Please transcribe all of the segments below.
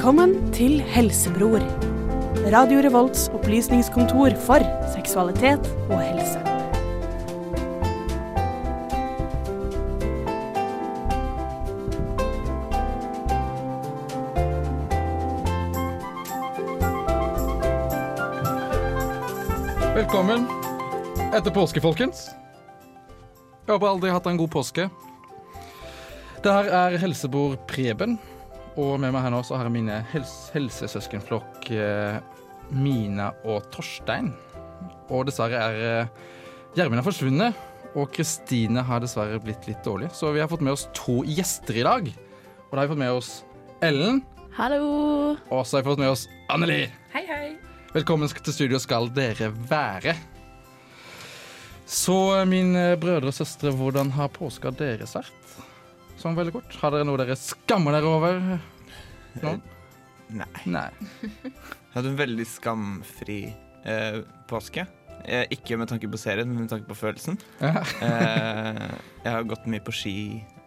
Velkommen til Helsebror. Radio Revolts opplysningskontor for seksualitet og helse. Velkommen etter påske, folkens. Jeg håper alle har hatt en god påske. Det her er helsebord Preben, og med meg her nå så har jeg mine hels helsesøskenflokk eh, Mina og Torstein. Og dessverre er eh, Gjermund har forsvunnet, og Kristine har dessverre blitt litt dårlig. Så vi har fått med oss to gjester i dag. Og da har vi fått med oss Ellen, Hallo! og så har vi fått med oss Anneli. Hei, hei. Velkommen til studio skal dere være. Så mine brødre og søstre, hvordan har påska deres vært? Sånn veldig kort. Har dere noe dere skammer dere over? Nå? Nei. Nei. Jeg hadde en veldig skamfri eh, påske. Eh, ikke med tanke på serien, men med tanke på følelsen. Ja. Eh, jeg har gått mye på ski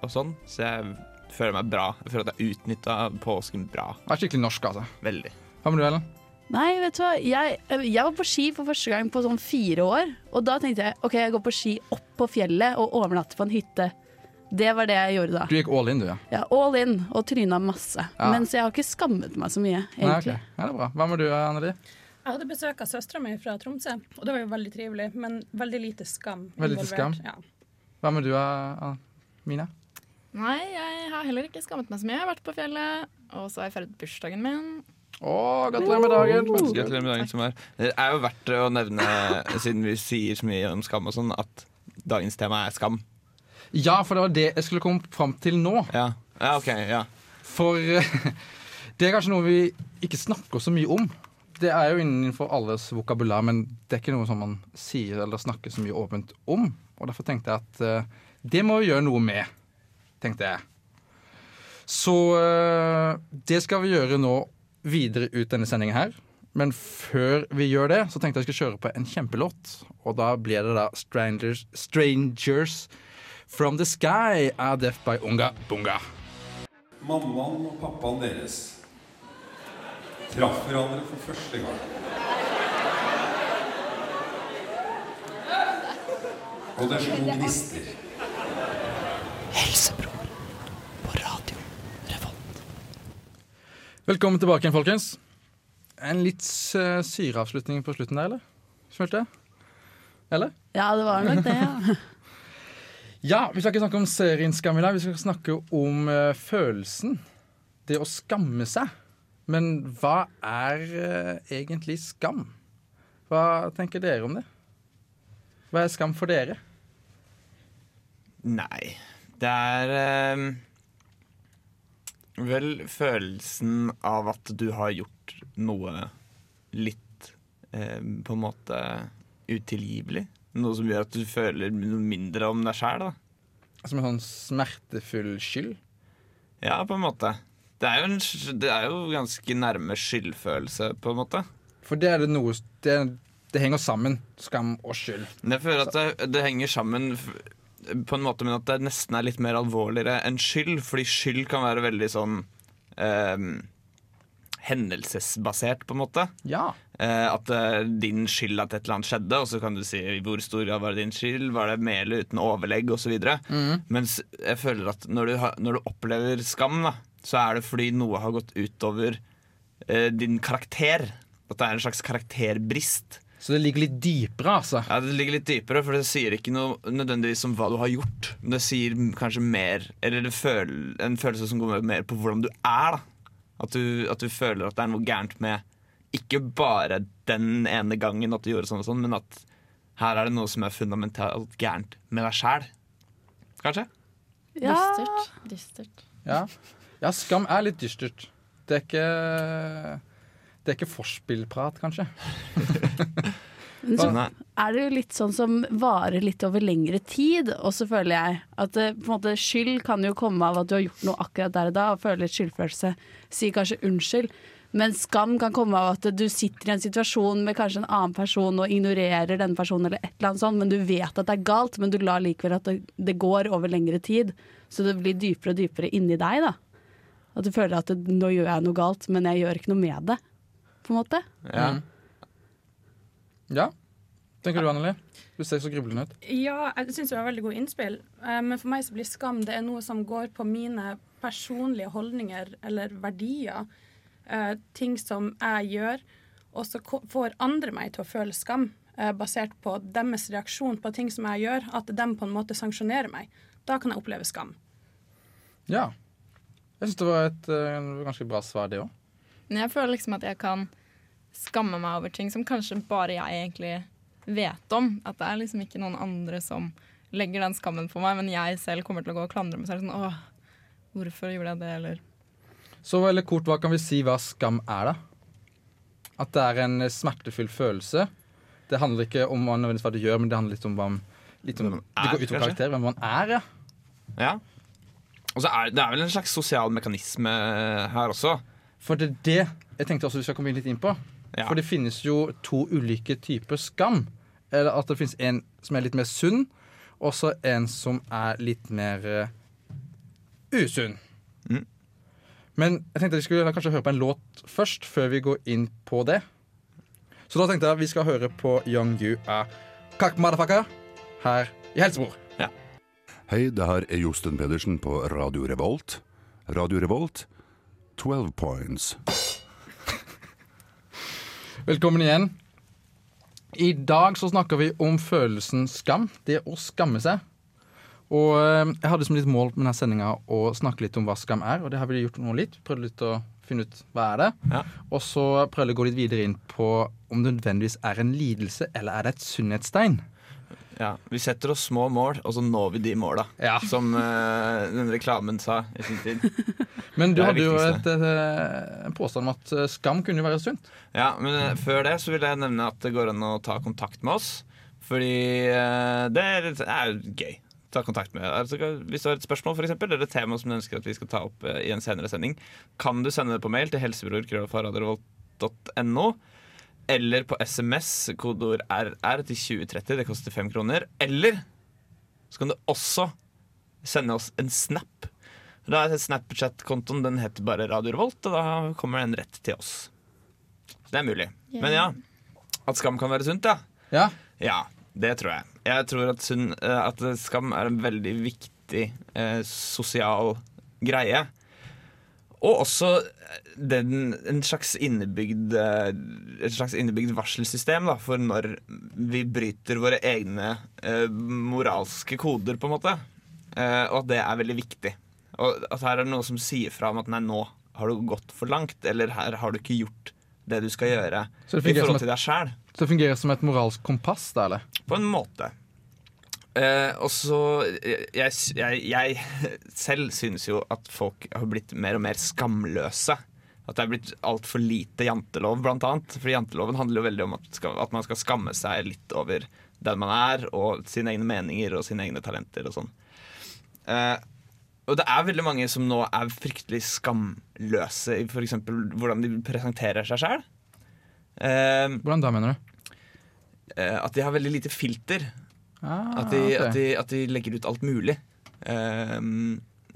og sånn, så jeg føler meg bra. Jeg føler at jeg utnytta påsken bra. Det er skikkelig norsk, altså. Veldig. Hva med du, Ellen? Nei, vet du hva? Jeg, jeg var på ski for første gang på sånn fire år. Og da tenkte jeg ok, jeg går på ski opp på fjellet og overnatter på en hytte. Det var det jeg gjorde da. Du gikk all in, du, ja. Ja, all in og tryna masse. Ja. Men så jeg har ikke skammet meg så mye, Nei, okay. egentlig. ja, det er bra. Hva med du, Anneli? Jeg hadde besøk av søstera mi fra Tromsø, og det var jo veldig trivelig, men veldig lite skam. Veldig lite skam? Ja. Hva med du, ah, Mina? Nei, jeg har heller ikke skammet meg så mye. Jeg har vært på fjellet, og så har jeg feiret bursdagen min. Å, gratulerer med dagen. Gratulerer med dagen som er. Det er jo verdt å nevne, siden vi sier så mye om skam og sånn, at dagens tema er skam. Ja, for det var det jeg skulle komme fram til nå. Ja, ja OK. Ja. For eh, det er kanskje noe vi ikke snakker så mye om. Det er jo innenfor alles vokabular, men det er ikke noe som man sier eller snakker så mye åpent om. Og derfor tenkte jeg at uh, det må vi gjøre noe med, tenkte jeg. Så uh, det skal vi gjøre nå videre ut denne sendingen her. Men før vi gjør det, så tenkte jeg jeg skulle kjøre på en kjempelåt. Og da blir det da Strangers, Strangers From The Sky er Deaf by Unga Bunga. Mammaen og pappaen deres traff hverandre for første gang. Og det slo gnister. Velkommen tilbake igjen, folkens. En litt uh, syreavslutning på slutten der, eller? Følte jeg? Eller? Ja, det var nok det, ja. Ja, vi skal ikke snakke om serien Skam i dag. Vi skal snakke om uh, følelsen. Det å skamme seg. Men hva er uh, egentlig skam? Hva tenker dere om det? Hva er skam for dere? Nei, det er eh, vel følelsen av at du har gjort noe litt eh, på en måte utilgivelig. Noe som gjør at du føler noe mindre om deg sjæl. Som en sånn smertefull skyld? Ja, på en måte. Det er, jo en, det er jo ganske nærme skyldfølelse, på en måte. For det er det noe Det, det henger sammen. Skam og skyld. Jeg føler at det, det henger sammen på en måte, men at det nesten er litt mer alvorligere enn skyld. Fordi skyld kan være veldig sånn eh, hendelsesbasert, på en måte. Ja. Eh, at er din skyld at et eller annet skjedde, og så kan du si hvor stor var det din skyld, var det med eller uten overlegg osv. Mm. Mens jeg føler at når du, har, når du opplever skam, da, så er det fordi noe har gått utover eh, din karakter. At det er en slags karakterbrist. Så det ligger litt dypere, altså. Ja, Det ligger litt dypere, for det sier ikke noe nødvendigvis om hva du har gjort. Men det sier kanskje mer Eller det føl, en følelse som går mer på hvordan du er. da at du, at du føler at det er noe gærent med ikke bare den ene gangen at du gjorde sånn og sånn, men at her er det noe som er fundamentalt gærent med deg sjæl. Kanskje? ja. Dystert. Dystert. Ja. ja, skam er litt dystert. Det er ikke Det er ikke forspillprat, kanskje. Men så er det jo litt sånn som varer litt over lengre tid. Og så føler jeg at eh, på en måte, skyld kan jo komme av at du har gjort noe akkurat der og da, og føler litt skyldfølelse. Sier kanskje unnskyld. Men skam kan komme av at du sitter i en situasjon med kanskje en annen person og ignorerer denne personen, eller et eller annet sånt, men du vet at det er galt, men du lar likevel at det, det går over lengre tid. Så det blir dypere og dypere inni deg, da. At du føler at det, nå gjør jeg noe galt, men jeg gjør ikke noe med det. På en måte. Ja. Mm. Ja. Tenker du, Anneli? Du ser så grublende ut. Ja, jeg syns det var veldig gode innspill. Eh, Men for meg så blir skam det er noe som går på mine personlige holdninger eller verdier. Eh, Ting som jeg gjør, og så får andre meg til å føle skam. eh, Basert på deres reaksjon på ting som jeg gjør, at de på en måte sanksjonerer meg. Da kan jeg oppleve skam. Ja. Jeg syns det var et uh, ganske bra svar, det òg. Jeg føler liksom at jeg kan skamme meg over ting som kanskje bare jeg egentlig vet om. At det er liksom ikke noen andre som legger den skammen på meg, men jeg selv kommer til å gå og klandre meg selv. Sånn, Åh, hvorfor gjorde jeg det, eller Så veldig kort, hva kan vi si hva skam er, da? At det er en smertefull følelse. Det handler ikke om hva du gjør, men det handler litt om hva litt om, man Det er, går ut om karakter, hvem man er, ja. ja. Og så er det er vel en slags sosial mekanisme her også. For det er det jeg tenkte også vi skal komme inn litt inn på. Ja. For det finnes jo to ulike typer skam. Eller at det finnes en som er litt mer sunn, og så en som er litt mer eh, usunn. Mm. Men jeg tenkte vi skulle kanskje høre på en låt først, før vi går inn på det. Så da tenkte jeg vi skal høre på Young You av Kak Motherfucker her i Helsebror. Hei, det her er Josten Pedersen på Radio Revolt. Radio Revolt, 12 points. Velkommen igjen. I dag så snakker vi om følelsen skam. Det å skamme seg. Og eh, jeg hadde som litt mål med denne sendinga å snakke litt om hva skam er, og det har vi gjort nå litt. Prøvd litt å finne ut hva er det Ja. Og så prøvde jeg å gå litt videre inn på om det nødvendigvis er en lidelse, eller er det et sunnhetstegn? Ja, Vi setter oss små mål, og så når vi de måla. Ja. Som uh, den reklamen sa i sin tid. Men du hadde jo et, eh, en påstand om at skam kunne være sunt. Ja, men uh, før det så vil jeg nevne at det går an å ta kontakt med oss. Fordi det er, er jo gøy. Ta kontakt med altså, Hvis du har et spørsmål for eksempel, eller et tema som du ønsker at vi skal ta opp eh, i en senere sending, kan du sende det på mail til helsebror.no. Eller på SMS, kodeord RR til 2030. Det koster fem kroner. Eller så kan du også sende oss en snap. Da er Snapchat-kontoen den heter bare Radio Revolt, og da kommer den rett til oss. Så det er mulig. Men ja, at skam kan være sunt, ja. Ja. Ja, det tror jeg. Jeg tror at, sunn, eh, at skam er en veldig viktig eh, sosial greie. Og også den, en slags innebygd, eh, et slags innebygd varselsystem da, for når vi bryter våre egne eh, moralske koder, på en måte. Eh, og at det er veldig viktig. Og at her er det noe som sier fra om at nei, nå har du gått for langt, eller her har du ikke gjort det du skal gjøre i forhold til deg sjæl. Så det fungerer som et moralsk kompass, da, eller? På en måte. Eh, og så jeg, jeg, jeg selv synes jo at folk har blitt mer og mer skamløse. At det er blitt altfor lite jantelov, blant annet. For janteloven handler jo veldig om at, skal, at man skal skamme seg litt over den man er, og sine egne meninger og sine egne talenter og sånn. Eh, og det er veldig mange som nå er fryktelig skamløse i f.eks. hvordan de presenterer seg sjøl. Eh, Hvordan da, mener du? eh, at de har veldig lite filter. Ah, At de, okay. at, de, at de legger ut alt mulig.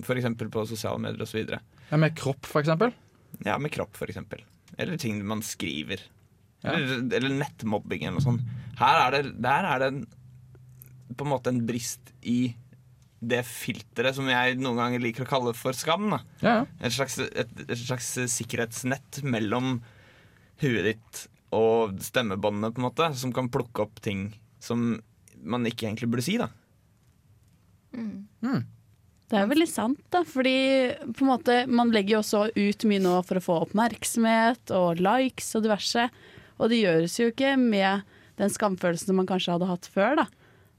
For eksempel på sosiale medier osv. Ja, med kropp, eksempel? Ja, med kropp, eksempel. Eller ting man skriver. Ja. Eller, eller nettmobbing eller noe sånt. Her er det, der er det en, på en måte en brist i det filteret som jeg noen ganger liker å kalle for skam. Da. Ja. Et, slags, et, et slags sikkerhetsnett mellom huet ditt og stemmebåndene, på en måte, som kan plukke opp ting som man ikke egentlig burde si. da Det er veldig sant, da. Fordi på en måte, man legger jo også ut mye nå for å få oppmerksomhet og likes og diverse. Og det gjøres jo ikke med den skamfølelsen man kanskje hadde hatt før. da.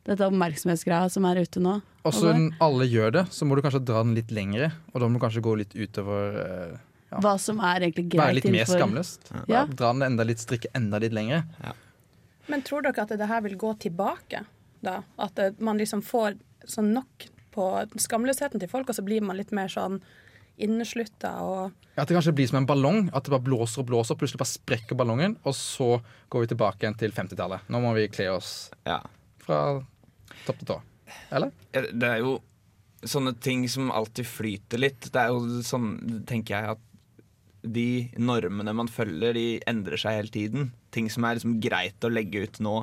Dette oppmerksomhetsgreia som er ute nå. Og så når alle gjør det, så må du kanskje dra den litt lengre. Og da må du kanskje gå litt utover eh, ja. Hva som er egentlig greit Være litt mer innenfor- skamløst. Ja. Dra den enda litt, strikke enda litt lenger. Men tror dere at det her vil gå tilbake? da? At man liksom får sånn nok på skamløsheten til folk, og så blir man litt mer sånn inneslutta og At det kanskje blir som en ballong. At det bare blåser og blåser, plutselig bare sprekker ballongen, og så går vi tilbake igjen til 50-tallet. Nå må vi kle oss Ja. Fra topp til tå. Eller? Det er jo sånne ting som alltid flyter litt. Det er jo sånn, tenker jeg, at de normene man følger, de endrer seg hele tiden. Ting som er liksom greit å legge ut nå,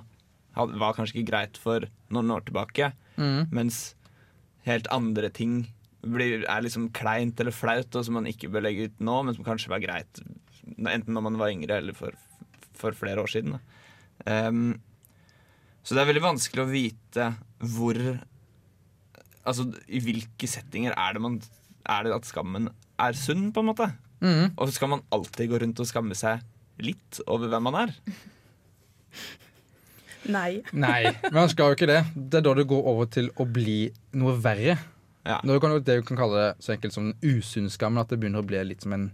var kanskje ikke greit for noen år tilbake. Mm. Mens helt andre ting blir, er liksom kleint eller flaut, og som man ikke bør legge ut nå, men som kanskje var greit enten når man var yngre eller for, for flere år siden. Um, så det er veldig vanskelig å vite hvor Altså i hvilke settinger er det, man, er det at skammen er sunn, på en måte? Mm. Og skal man alltid gå rundt og skamme seg litt over hvem man er? Nei. Nei, men han skal jo ikke det. Det er da det går over til å bli noe verre. Ja. Det du kan kalle det så enkelt som den usunne skammen, at det begynner å bli litt som en,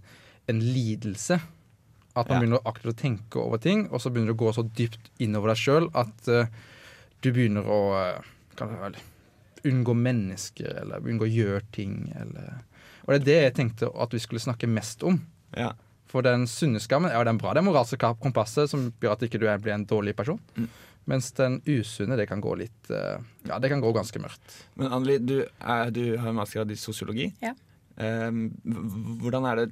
en lidelse. At man Ja. begynner aktivt å tenke over ting, og så begynner du å gå så dypt innover deg sjøl at uh, du begynner å eh, kan det vel, unngå mennesker, eller unngå å gjøre ting, eller Og det er det jeg tenkte at vi skulle snakke mest om. Ja. For den sunne skammen er den den bra. Det er moralske kompasset som gjør at ikke du ikke blir en dårlig person. Mm. Mens den usunne, det kan gå litt eh, Ja, det kan gå ganske mørkt. Men Anneli, du, er, du har en mastergrad i sosiologi. Ja. Um, hvordan er det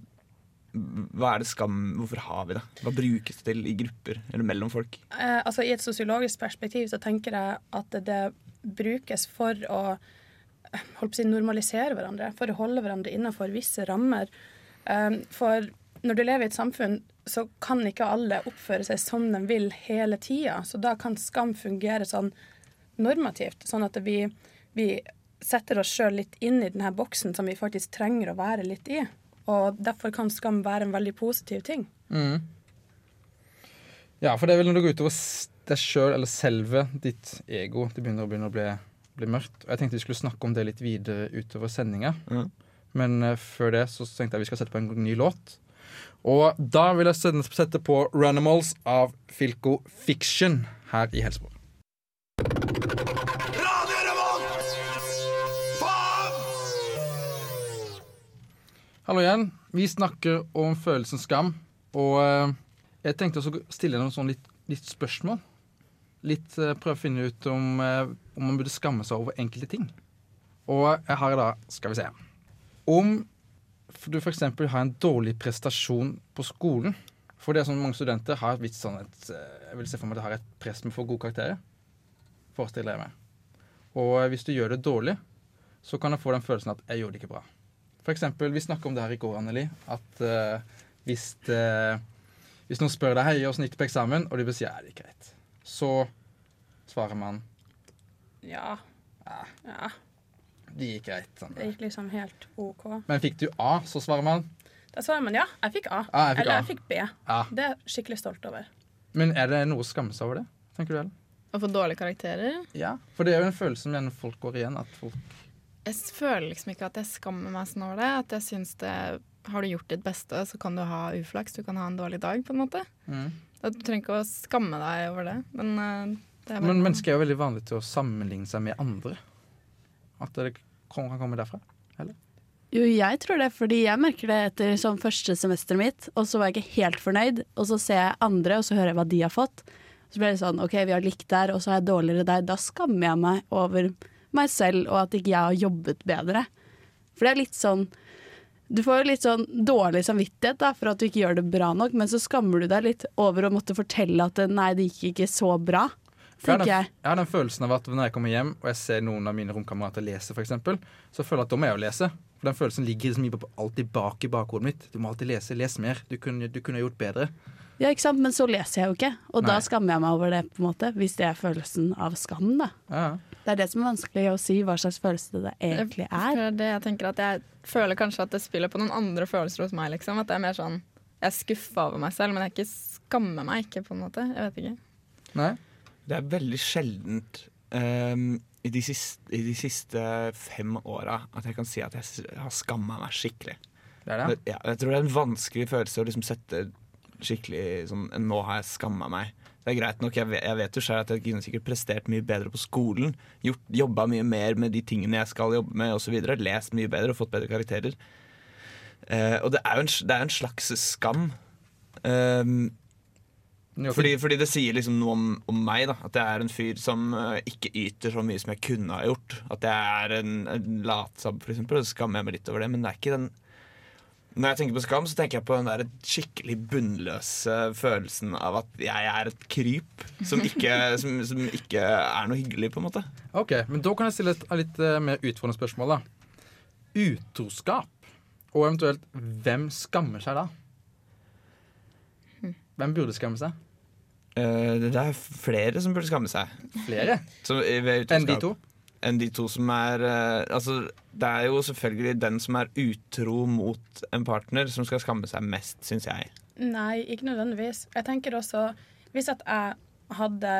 Hva er det skam Hvorfor har vi det? Hva brukes det til i grupper eller mellom folk? Eh, altså I et sosiologisk perspektiv så tenker jeg at det, brukes for å å si, normalisere hverandre, for å holde hverandre innenfor visse rammer. Eh, for når du lever i et samfunn, så kan ikke alle oppføre seg som de vil hele tida. Så da kan skam fungere sånn normativt, sånn at vi, vi setter oss sjøl litt inn i denne boksen som vi faktisk trenger å være litt i. Og derfor kan skam være en veldig positiv ting. Ja, for det er vel når det går utover deg sjøl, eller selve ditt ego, det begynner å, begynne å bli, bli mørkt. Og jeg tenkte vi skulle snakke om det litt videre utover sendinga. Mm. Men uh, før det så tenkte jeg vi skal sette på en ny låt. Og da vil jeg sette på 'Ranimals' av Filco Fiction her i Helsebro. Hallo igjen. Vi snakker om følelsen skam. Og eh, jeg tenkte å stille noen sånn litt, litt spørsmål. Litt eh, Prøve å finne ut om, eh, om man burde skamme seg over enkelte ting. Og jeg har da, skal vi se Om du f.eks. har en dårlig prestasjon på skolen For det er sånn mange studenter har et visst sånn et, Jeg vil se for meg at de har et press med å få gode karakterer. Forestiller jeg meg. Og hvis du gjør det dårlig, så kan jeg få den følelsen at jeg gjorde det ikke bra. For eksempel, vi snakka om det her i går, Anneli. At uh, hvis, det, hvis noen spør deg hei, åssen gikk det på eksamen, og du bør sier ja, det gikk greit, så svarer man Ja. ja. det gikk greit. Sånn. Det gikk liksom helt OK. Men fikk du A, så svarer man Da svarer man ja, jeg fikk A. Ja, jeg fikk Eller A. jeg fikk B. ja. Det er jeg skikkelig stolt over. Men er det noe å skamme seg over det? Tenker du Ellen? Å få dårlige karakterer. Ja. For det er jo en følelse som gjerne folk går igjen. At folk Jeg føler liksom ikke at jeg skammer meg sånn over det. At jeg syns det Har du gjort ditt beste, så kan du ha uflaks. Du kan ha en dårlig dag, på en måte. mm. At Du trenger ikke å skamme deg over det. Men eh, det er bare Men mennesker er jo veldig vanlig til å sammenligne seg med andre. At det kan komme derfra. Eller? Jo, jeg tror det, fordi jeg merker det etter sånn første semesteret mitt, og så var jeg ikke helt fornøyd, og så ser jeg andre, og så hører jeg hva de har fått. Så blir det sånn OK, vi har likt der, og så har jeg dårligere der. Da skammer jeg meg over meg selv, og at ikke jeg har jobbet bedre. For det er litt sånn Du får jo litt sånn dårlig samvittighet da, for at du ikke gjør det bra nok, men så skammer du deg litt over å måtte fortelle at nei, det gikk ikke så bra. Jeg, har den, jeg. jeg har den følelsen av at når jeg kommer hjem og jeg ser noen av mine romkamerater lese, for eksempel, så føler jeg at da må jeg jo lese. For den følelsen ligger på- alltid bak i bakhodet mitt. Du må alltid lese. Les mer. Du kunne, du kunne gjort bedre. Ja, ikke sant? Men så leser jeg jo ikke, og da skammer jeg meg over det, på en måte. Hvis det er følelsen av skam, da. Ja. Det er det som er vanskelig å si hva slags følelse det egentlig er. Det er det jeg tenker at jeg føler kanskje at det spiller på noen andre følelser hos meg. Liksom. At det er mer sånn Jeg er skuffa over meg selv, men jeg ikke skammer meg ikke, på en måte. Jeg vet ikke. Nei? Det er veldig sjeldent um, i, de siste, i de siste fem åra at jeg kan si at jeg har skamma meg skikkelig. Det er det. Ja, jeg tror det er en vanskelig følelse å liksom sette skikkelig sånn Nå har jeg skamma meg. Det er greit nok, jeg vet, jeg vet jo selv at jeg kunne sikkert prestert mye bedre på skolen. Gjort, Jobba mye mer med de tingene jeg skal jobbe med osv. Lest mye bedre og fått bedre karakterer. Eh, og det er jo en, det er en slags skam. Eh, Fordi, fordi det sier liksom noe om, om meg, da. At jeg er en fyr som eh, ikke yter så mye som jeg kunne ha gjort. At jeg er en, en latsabb, eksempel. Så skammer jeg meg litt over det. Men det er ikke den Når jeg tenker på skam, så tenker jeg på den der skikkelig bunnløse følelsen av at jeg er et kryp som ikke, som, som ikke er noe hyggelig, på en måte. Ok, men Da kan jeg stille et litt eh, mer utfordrende spørsmål. da Utroskap. Og eventuelt hvem skammer seg da? Hvem burde skamme seg? Uh, det er flere som burde skamme seg. Flere enn de to? Enn de to som er eh, Altså, det er jo selvfølgelig den som er utro mot en partner, som skal skamme seg mest, syns jeg. Nei, ikke nødvendigvis. Jeg tenker også Hvis at jeg hadde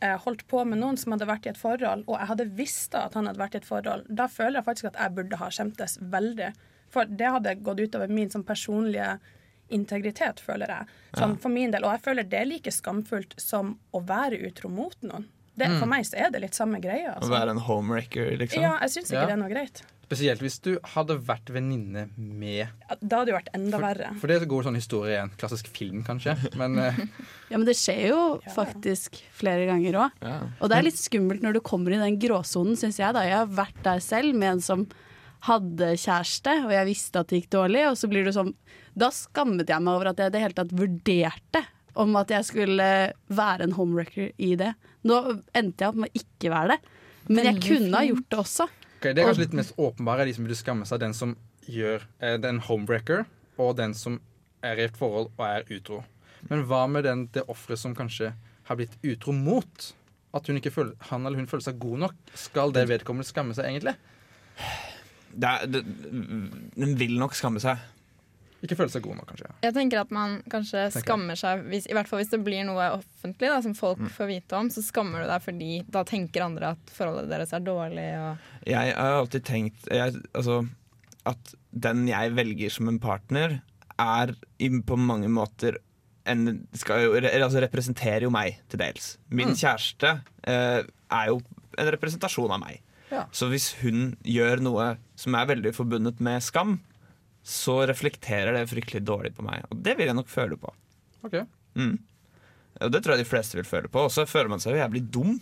eh, holdt på med noen som hadde vært i et forhold, og jeg hadde visst at han hadde vært i et forhold, da føler jeg faktisk at jeg burde ha skjemtes veldig. For det hadde gått utover min sånn personlige integritet, føler jeg. Sånn, For min del. Og jeg føler det er like skamfullt som å være utro mot noen. Det, For meg så er det litt samme greia. Å Altså. være en homewrecker, liksom. Ja, jeg syns ikke Ja. det er noe greit. Spesielt hvis du hadde vært venninne med Ja, Da hadde det jo vært enda For, verre. for det er så god sånn historie i en klassisk film, kanskje. Men eh, Ja, men det skjer jo Ja. faktisk flere ganger òg. Ja. Og det er litt skummelt når du kommer i den gråsonen, syns jeg. da. Jeg har vært der selv med en som hadde kjæreste, og jeg visste at det gikk dårlig, og så blir du sånn Da skammet jeg meg over at jeg i det hele tatt vurderte om at jeg skulle være en homewrecker i det. Nå endte jeg opp med å ikke være det, men jeg kunne ha gjort det også. Okay, det er kanskje litt mest åpenbare. De som burde skamme seg. Den som gjør eh, den homebreaker, og den som er i et forhold og er utro. Men hva med den, det offeret som kanskje har blitt utro mot? At hun ikke føler, han eller hun føler seg god nok. Skal det vedkommende skamme seg, egentlig? Det er, det, den vil nok skamme seg. Ikke føle seg god nok, kanskje. Jeg tenker at man kanskje tenker. skammer seg hvis, I hvert fall hvis det blir noe offentlig da, som folk Mm. får vite om, så skammer du deg fordi da tenker andre at forholdet deres er dårlig. Og Jeg har alltid tenkt jeg, altså, at den jeg velger som en partner, er på mange måter en, skal jo, altså representerer jo meg til dels. Min Mm. kjæreste eh, er jo en representasjon av meg. Ja. Så hvis hun gjør noe som er veldig forbundet med skam, så reflekterer det fryktelig dårlig på meg. Og det vil jeg nok føle på. Ok. Mm. Og det tror jeg de fleste vil føle på. Og så føler man seg jo jævlig dum.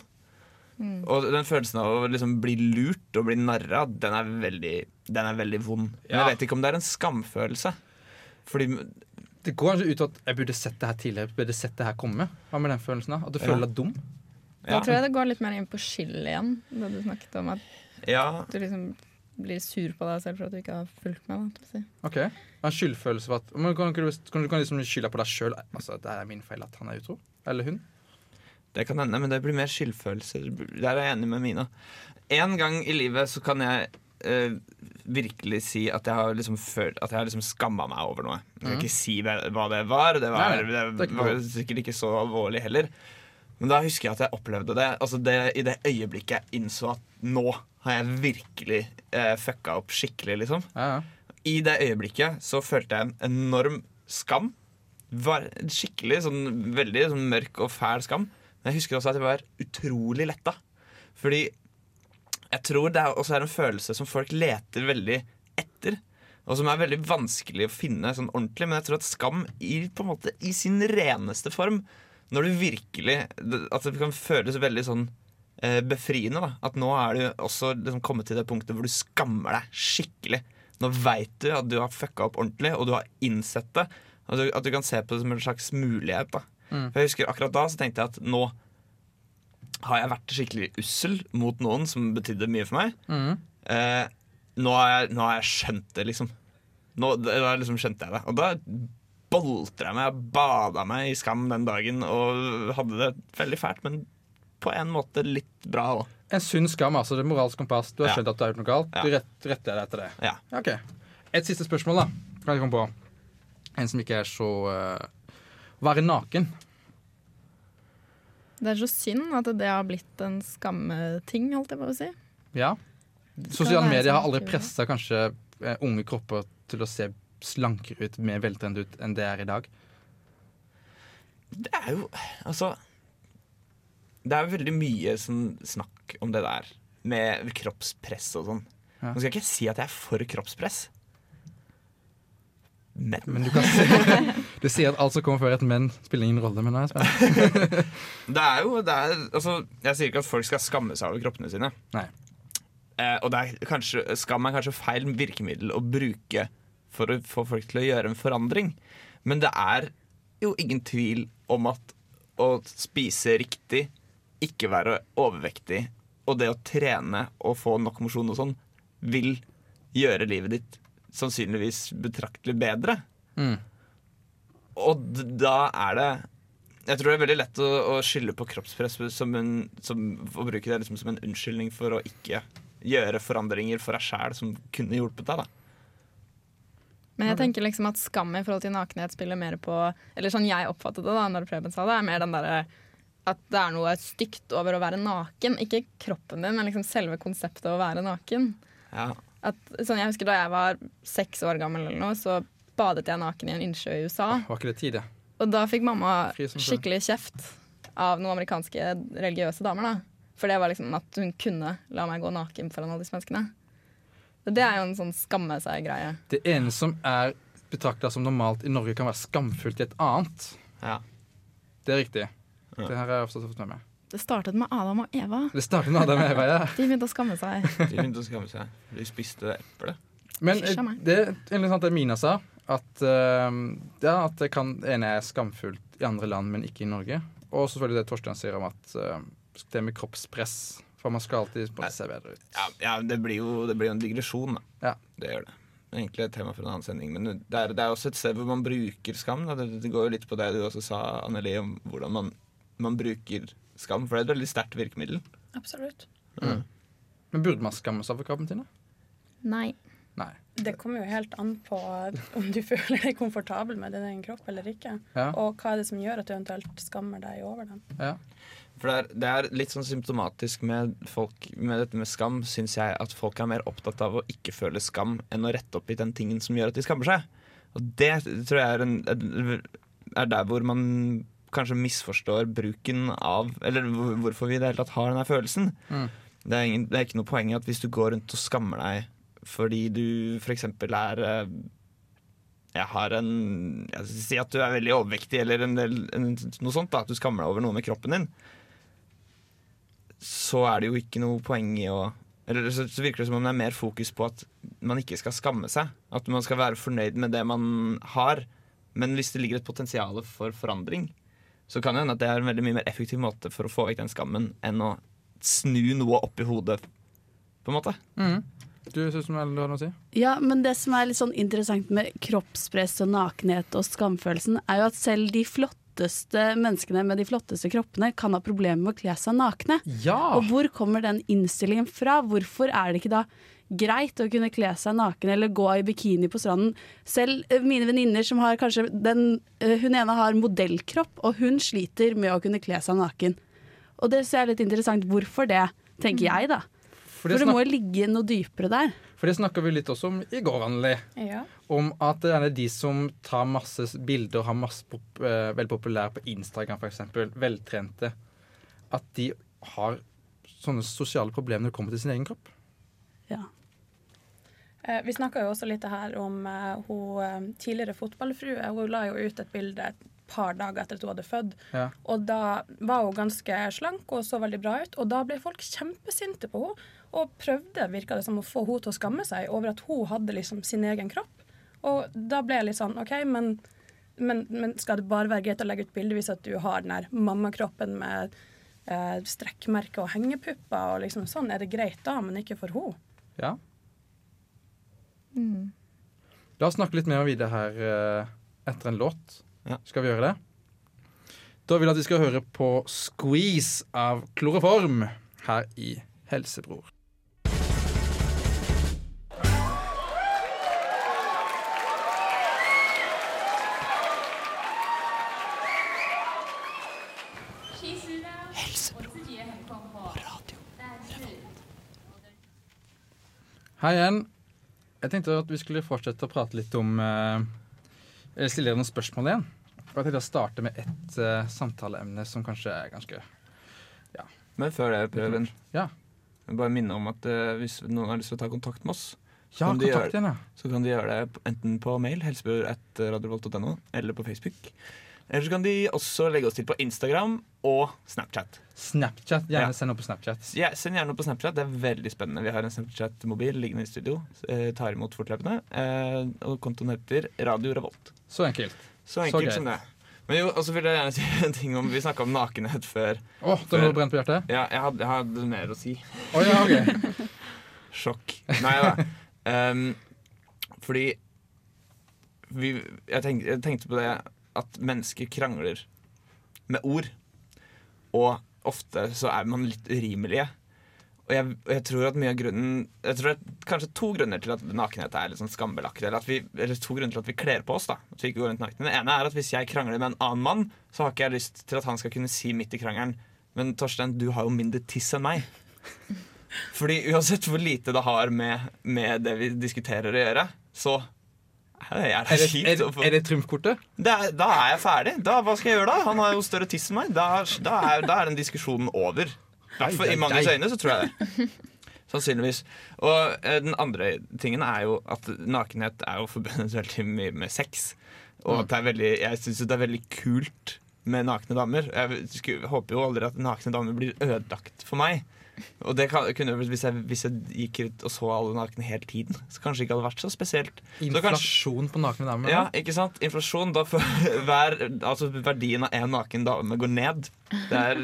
Og den følelsen av å liksom bli lurt og bli narra, den er veldig, den er veldig vond. Men jeg vet ikke om det er en skamfølelse. Fordi Det går kanskje ut til at jeg burde sett det her tidligere. Burde sett det her komme. Hva med den følelsen? da? At du Ja. føler deg dum? Da tror jeg det går litt mer inn på skyld igjen, det du snakket om. At ja, du liksom blir sur på deg selv for at du ikke har fulgt meg. Da, si. Ok. En skyldfølelse for at men Kan, kan, du, kan du kan liksom skylde på deg sjøl? Altså, det er min feil at han er utro? Eller hun? det kan hende, men det blir mer skyldfølelse. Der er jeg enig med Mina. En gang i livet så kan jeg eh, virkelig si at jeg har liksom følt At jeg har liksom skamma meg over noe. Jeg kan Mhm. ikke si hva det var. Det var, det det var sikkert ikke så alvorlig heller. Men da husker jeg at jeg opplevde det. Altså det I det øyeblikket jeg innså at nå har jeg virkelig eh, fucka opp skikkelig, liksom. Ja, ja. I det øyeblikket så følte jeg en enorm skam. Var skikkelig sånn veldig sånn mørk og fæl skam. Men jeg husker også at jeg var utrolig letta. Fordi jeg tror det er også er en følelse som folk leter veldig etter. Og som er veldig vanskelig å finne sånn ordentlig. Men jeg tror at skam i, måte, i sin reneste form Når du virkelig At det kan føles veldig sånn eh, befriende. da At nå er du også liksom kommet til det punktet hvor du skammer deg skikkelig. Nå veit du at du har fucka opp ordentlig, og du har innsett det. At du, at du kan se på det som en slags mulighet. da Mm. Jeg husker Akkurat da så tenkte jeg at nå har jeg vært skikkelig ussel mot noen som betydde mye for meg. Mm. Eh, nå, har jeg, nå har jeg skjønt det, liksom. Nå da liksom skjønte jeg det. Og da boltra meg og bada meg i skam den dagen og hadde det veldig fælt, men på en måte litt bra òg. En sunn skam, altså. Det er moralsk kompass. Du har Ja. skjønt at du har gjort noe galt. Ja. Du rett, retter deg etter det. Ja. Ok. Et siste spørsmål, da. Kan jeg komme på. En som ikke er så uh, Være naken. Det er så synd at det har blitt en skammeting, holdt jeg på å si. Ja. Sosiale medier har sånn aldri pressa kanskje eh, unge kropper til å se slankere ut, mer veltrent ut, enn det er i dag. Det er jo Altså Det er jo veldig mye sånn snakk om det der med kroppspress og sånn. Ja. Nå skal jeg ikke si at jeg er for kroppspress. Men, Men du kan si Du sier at alt som kommer før et menn, spiller ingen rolle, men jeg. Det er jo det er, altså, Jeg sier ikke at folk skal skamme seg over kroppene sine. Nei. Eh, og det er kanskje, skam er kanskje feil virkemiddel å bruke for å få folk til å gjøre en forandring. Men det er jo ingen tvil om at å spise riktig, ikke være overvektig og det å trene og få nok mosjon og sånn, vil gjøre livet ditt sannsynligvis betraktelig bedre. Mm. Og da er det Jeg tror det er veldig lett å, å skylde på kroppspress som en, som, å bruke det liksom som en unnskyldning for å ikke gjøre forandringer for deg sjæl som kunne hjulpet deg. da Men jeg tenker liksom at skam i forhold til nakenhet spiller mer på Eller sånn jeg oppfattet det da når Preben sa det, er mer den derre at det er noe stygt over å være naken. Ikke kroppen din, men liksom selve konseptet å være naken. Ja. At, sånn, jeg husker Da jeg var seks år gammel, eller noe, så badet jeg naken i en innsjø i USA. Var ikke det tid, ja? Og da fikk mamma skikkelig kjeft av noen amerikanske religiøse damer. da For det var liksom at hun kunne la meg gå naken foran alle disse menneskene. Det er jo en sånn skamme seg-greie. Det ene som er betrakta som normalt i Norge, kan være skamfullt i et annet. ja. Det er riktig. Ja. Det her har jeg ofte fått med meg. Det startet med Adam og Eva. Det startet med Adam og Eva, ja. De begynte å skamme seg. De begynte å skamme seg. De spiste eple. Men det er litt sant det Mina sa, at, uh, ja, at det kan, ene er skamfullt i andre land, men ikke i Norge. Og selvfølgelig det Torstein sier om at uh, det med kroppspress. For man skal alltid bare se bedre ut. Ja, ja det blir jo det blir jo en digresjon, da. Ja. Det gjør det. Det egentlig et tema for en annen sending. Men det er, det er også et sted hvor man bruker skam. Da. Det, det går jo litt på det du også sa, Anneli, om hvordan man, man bruker skam. For det er et veldig sterkt virkemiddel. Absolutt. Men burde man skamme seg for kroppen sin? Nei. Nei. Det kommer jo helt an på om du føler deg komfortabel med din egen kropp eller ikke. Ja. Og hva er det som gjør at du eventuelt skammer deg over den. Ja. For det er, det er litt sånn symptomatisk med folk med dette med skam, syns jeg, at folk er mer opptatt av å ikke føle skam enn å rette opp i den tingen som gjør at de skammer seg. Og det tror jeg er, en, er der hvor man kanskje misforstår bruken av Eller hvorfor vi i det hele tatt har denne følelsen. Mm. Det, er ingen, det er ikke noe poeng i at hvis du går rundt og skammer deg fordi du f.eks. er eh, jeg har en jeg Si at du er veldig overvektig, eller en del, en, noe sånt. da At du skammer deg over noe med kroppen din. Så er det jo ikke noe poeng i å Eller så, så virker det som om det er mer fokus på at man ikke skal skamme seg. At man skal være fornøyd med det man har. Men hvis det ligger et potensial for forandring, så kan det hende at det er en veldig mye mer effektiv måte for å få vekk den skammen enn å snu noe opp i hodet, på en måte. Du syns du har noe å si? Ja, men det som er litt sånn interessant med kroppspress og nakenhet og skamfølelsen, er jo at selv de flotteste menneskene med de flotteste kroppene kan ha problemer med å kle seg nakne. Ja! Og hvor kommer den innstillingen fra? Hvorfor er det ikke da greit å kunne kle seg naken eller gå i bikini på stranden? Selv eh, mine venninner som har kanskje den eh, Hun ene har modellkropp, og hun sliter med å kunne kle seg naken. Og det ser jeg litt interessant. Hvorfor det, tenker jeg da. For For det, det må jo ligge noe dypere der. for det snakka vi litt også om i går, Anneli. Ja. Om at det er de som tar masse bilder og har masse pop, uh, veldig populære på Instagram, f.eks., veltrente, at de har sånne sosiale problemer når det kommer til sin egen kropp. Ja. Eh, vi snakka jo også litt her om eh, hun eh, tidligere fotballfrue. Hun la jo ut et bilde et par dager etter at hun hadde født. Ja. Og da var hun ganske slank og så veldig bra ut. Og da ble folk kjempesinte på henne og prøvde virka det som å få henne til å skamme seg over at hun hadde liksom sin egen kropp. Og da ble jeg litt sånn OK, men, men, men skal det bare være greit å legge ut bilde hvis at du har den der mammakroppen med eh, strekkmerker og hengepupper og liksom sånn? Er det greit da, men ikke for henne? Ja. La oss snakke litt mer om videre her eh, etter en låt. Ja. Skal vi gjøre det? Da vil jeg at vi skal høre på 'Squeeze' av Kloroform her i Helsebror. Hei igjen. Jeg tenkte at vi skulle fortsette å prate litt om eh, Eller stille deg noen spørsmål igjen. Og jeg tenkte å starte med ett eh, samtaleemne som kanskje er ganske ja. Men før det, Preben, Ja. bare minne om at eh, hvis noen har lyst til å ta kontakt med oss, Ja, Kan de gjøre- igjen, ja. så kan de gjøre det enten på mail, helsebror.radiorevolt.no, eller på Facebook. Eller så kan de også legge oss til på Instagram og Snapchat. Snapchat. Gjerne Ja. send opp på Snapchat. Ja, send gjerne noe på Snapchat. Det er veldig spennende. Vi har en Snapchat-mobil liggende i studio. Eh, tar imot fortløpende. Eh, og kontoen heter Radio Revolt. Så enkelt. Så enkelt så som det. Men jo, og så vil jeg gjerne si en ting om Vi snakka om nakenhet før. Oh, det var brent på hjertet? Ja, jeg hadde, jeg hadde mer å si. Oh, ja, okay. Sjokk. Nei da. Um, fordi vi, jeg, tenkte, jeg tenkte på det at mennesker krangler med ord. Og ofte så er man litt urimelige. Og jeg, og jeg tror at mye av grunnen Jeg tror det er kanskje to grunner til at nakenhet er litt sånn skambelagt. Eller, vi, eller to grunner til at vi kler på oss. da At vi ikke går rundt nakne Den ene er at hvis jeg krangler med en annen mann, så har ikke jeg lyst til at han skal kunne si midt i krangelen Men Torstein, du har jo mindre tiss enn meg. Fordi uansett hvor lite det har med, med det vi diskuterer å gjøre, så er det Er det, er, det trumfkortet? da er jeg ferdig. Da, hva skal jeg gjøre da? Han har jo større tiss enn meg. Da, da, er, da er den diskusjonen over. Hvertfall I manges øyne så tror jeg det. Sannsynligvis. Og eh, den andre tingen er jo at nakenhet er jo forbundet veldig mye med sex. Og at det er veldig, jeg syns det er veldig kult med nakne damer. Jeg håper jo aldri at nakne damer blir ødelagt for meg. Og det kan, kunne, hvis, jeg, hvis jeg gikk ut og så alle nakne hele tiden, så kanskje det ikke hadde vært så spesielt. Så Inflasjon på nakne damer? ja, ikke sant? Inflasjon. Da for, hver, altså verdien av én naken dame går ned. Det er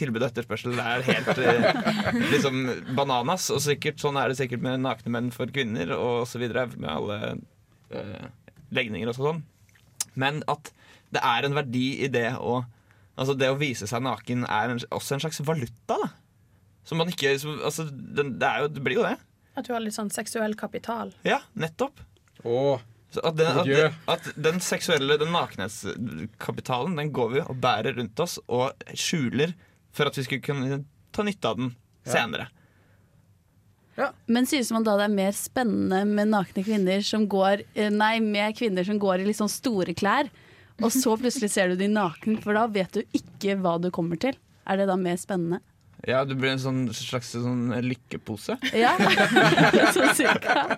tilbud og etterspørsel. Det er helt eh, liksom bananas. Og sikkert, sånn er det sikkert med nakne menn for kvinner og så videre. Med alle øh, legninger og sånn. Men at det er en verdi i det å Altså det å vise seg naken er en, også en slags valuta, da. Som man ikke som, Altså, den, det, er jo, det blir jo det. At du har litt sånn seksuell kapital. Ja, nettopp. Åh, at, den, at, at den seksuelle, den nakenhetskapitalen, den går vi og bærer rundt oss og skjuler for at vi skulle kunne ta nytte av den senere. Men synes man da det er mer spennende med nakne kvinner som går eh, Nei, med kvinner som går i litt sånn store klær, og så plutselig ser du de naken, for da vet du ikke hva du kommer til. Er det da mer spennende? Ja, du blir en sånn slags sånn lykkepose. Ja, sånn cirka.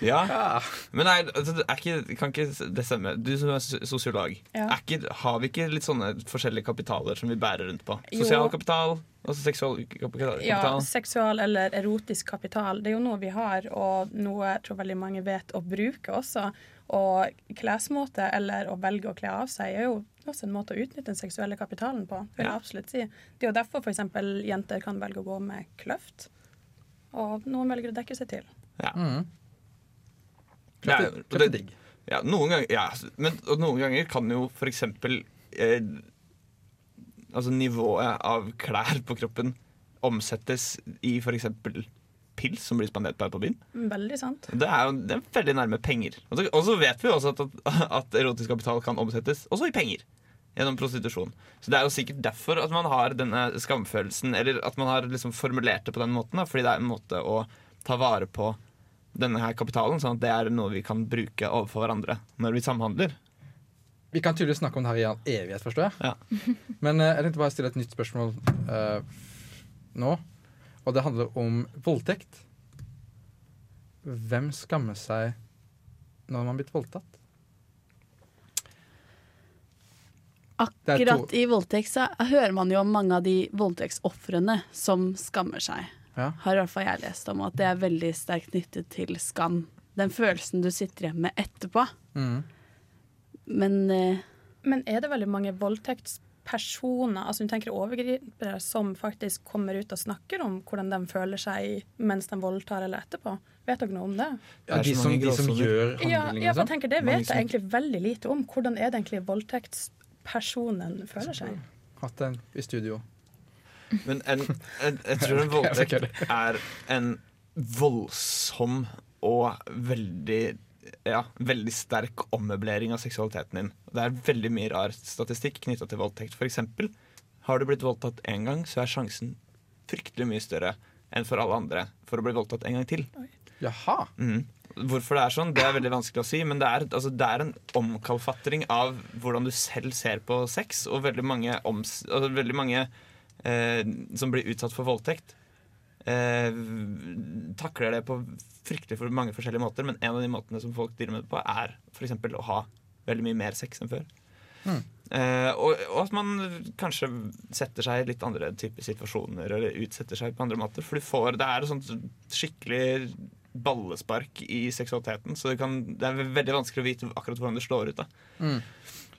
ja. Men nei, altså, det er ikke, kan ikke det stemme? Du som er sosiolog, Ja. er ikke, har vi ikke litt sånne forskjellige kapitaler som vi bærer rundt på? Sosial kapital, altså seksual kapital? Ja, seksual eller erotisk kapital. Det er jo noe vi har, og noe jeg tror veldig mange vet å bruke også. Og klesmåte eller å velge å kle av seg er jo også en måte å utnytte den seksuelle kapitalen på. vil jeg Ja. absolutt si. Det er jo derfor f.eks. jenter kan velge å gå med kløft. Og noen velger å dekke seg til. Ja. Mm. Det Kløft- kløft er digg. Ja, noen ganger, ja, men, og noen ganger kan jo eksempel eh, Altså nivået av klær på kroppen omsettes i eksempel pils som blir spandert på deg på byen. Veldig sant. Det er jo det er veldig nærme penger. Og så, vet vi jo også at, at, at erotisk kapital kan omsettes også i penger. Gjennom prostitusjon. Så det er jo sikkert derfor at man har denne skamfølelsen, eller at man har liksom formulert det på den måten. Da, fordi det er en måte å ta vare på denne her kapitalen, sånn at det er noe vi kan bruke overfor hverandre når vi samhandler. Vi kan tydeligvis snakke om det her i all evighet, forstår jeg. Ja. Men uh, jeg tenkte bare stille et nytt spørsmål uh, nå. Og det handler om voldtekt. Hvem skammer seg når man har blitt voldtatt? Akkurat i voldtekt så hører man jo om mange av de voldtektsofrene som skammer seg. Ja. Har i hvert fall jeg lest om at det er veldig sterkt knyttet til skam. Den følelsen du sitter igjen med etterpå. Mm. Men eh, Men er det veldig mange voldtektspersoner, altså hun tenker overgripere, som faktisk kommer ut og snakker om hvordan de føler seg mens de voldtar eller etterpå? Vet dere noe om det? Ja, de, som, de som gjør gjør Ja, ja, jeg sånn. tenker Det vet som- jeg egentlig veldig lite om. Hvordan er det egentlig voldtektspersonen føler seg? Hatt den i studio. Men en, en, jeg tror en voldtekt er en voldsom og veldig ja, veldig sterk ommøblering av seksualiteten din. Det er veldig mye rar statistikk knytta til voldtekt. Eksempel, har du blitt voldtatt én gang, så er sjansen fryktelig mye større enn for alle andre for å bli voldtatt en gang til. Jaha. Mm. Hvorfor det er sånn, det er veldig vanskelig å si, men det er, altså, det er en omkalfatring av hvordan du selv ser på sex, og veldig mange, oms, altså, veldig mange eh, som blir utsatt for voldtekt, eh, takler det på fryktelig for mange forskjellige måter, men en av de måtene som folk dealer med det på, er f.eks. å ha veldig mye mer sex enn før. Mm. Eh, og, og at man kanskje setter seg i litt andre typer situasjoner eller utsetter seg på andre måter. For du får, det er et sånt skikkelig ballespark i seksualiteten, så det, kan, det er veldig vanskelig å vite akkurat hvordan det slår ut. da Mm.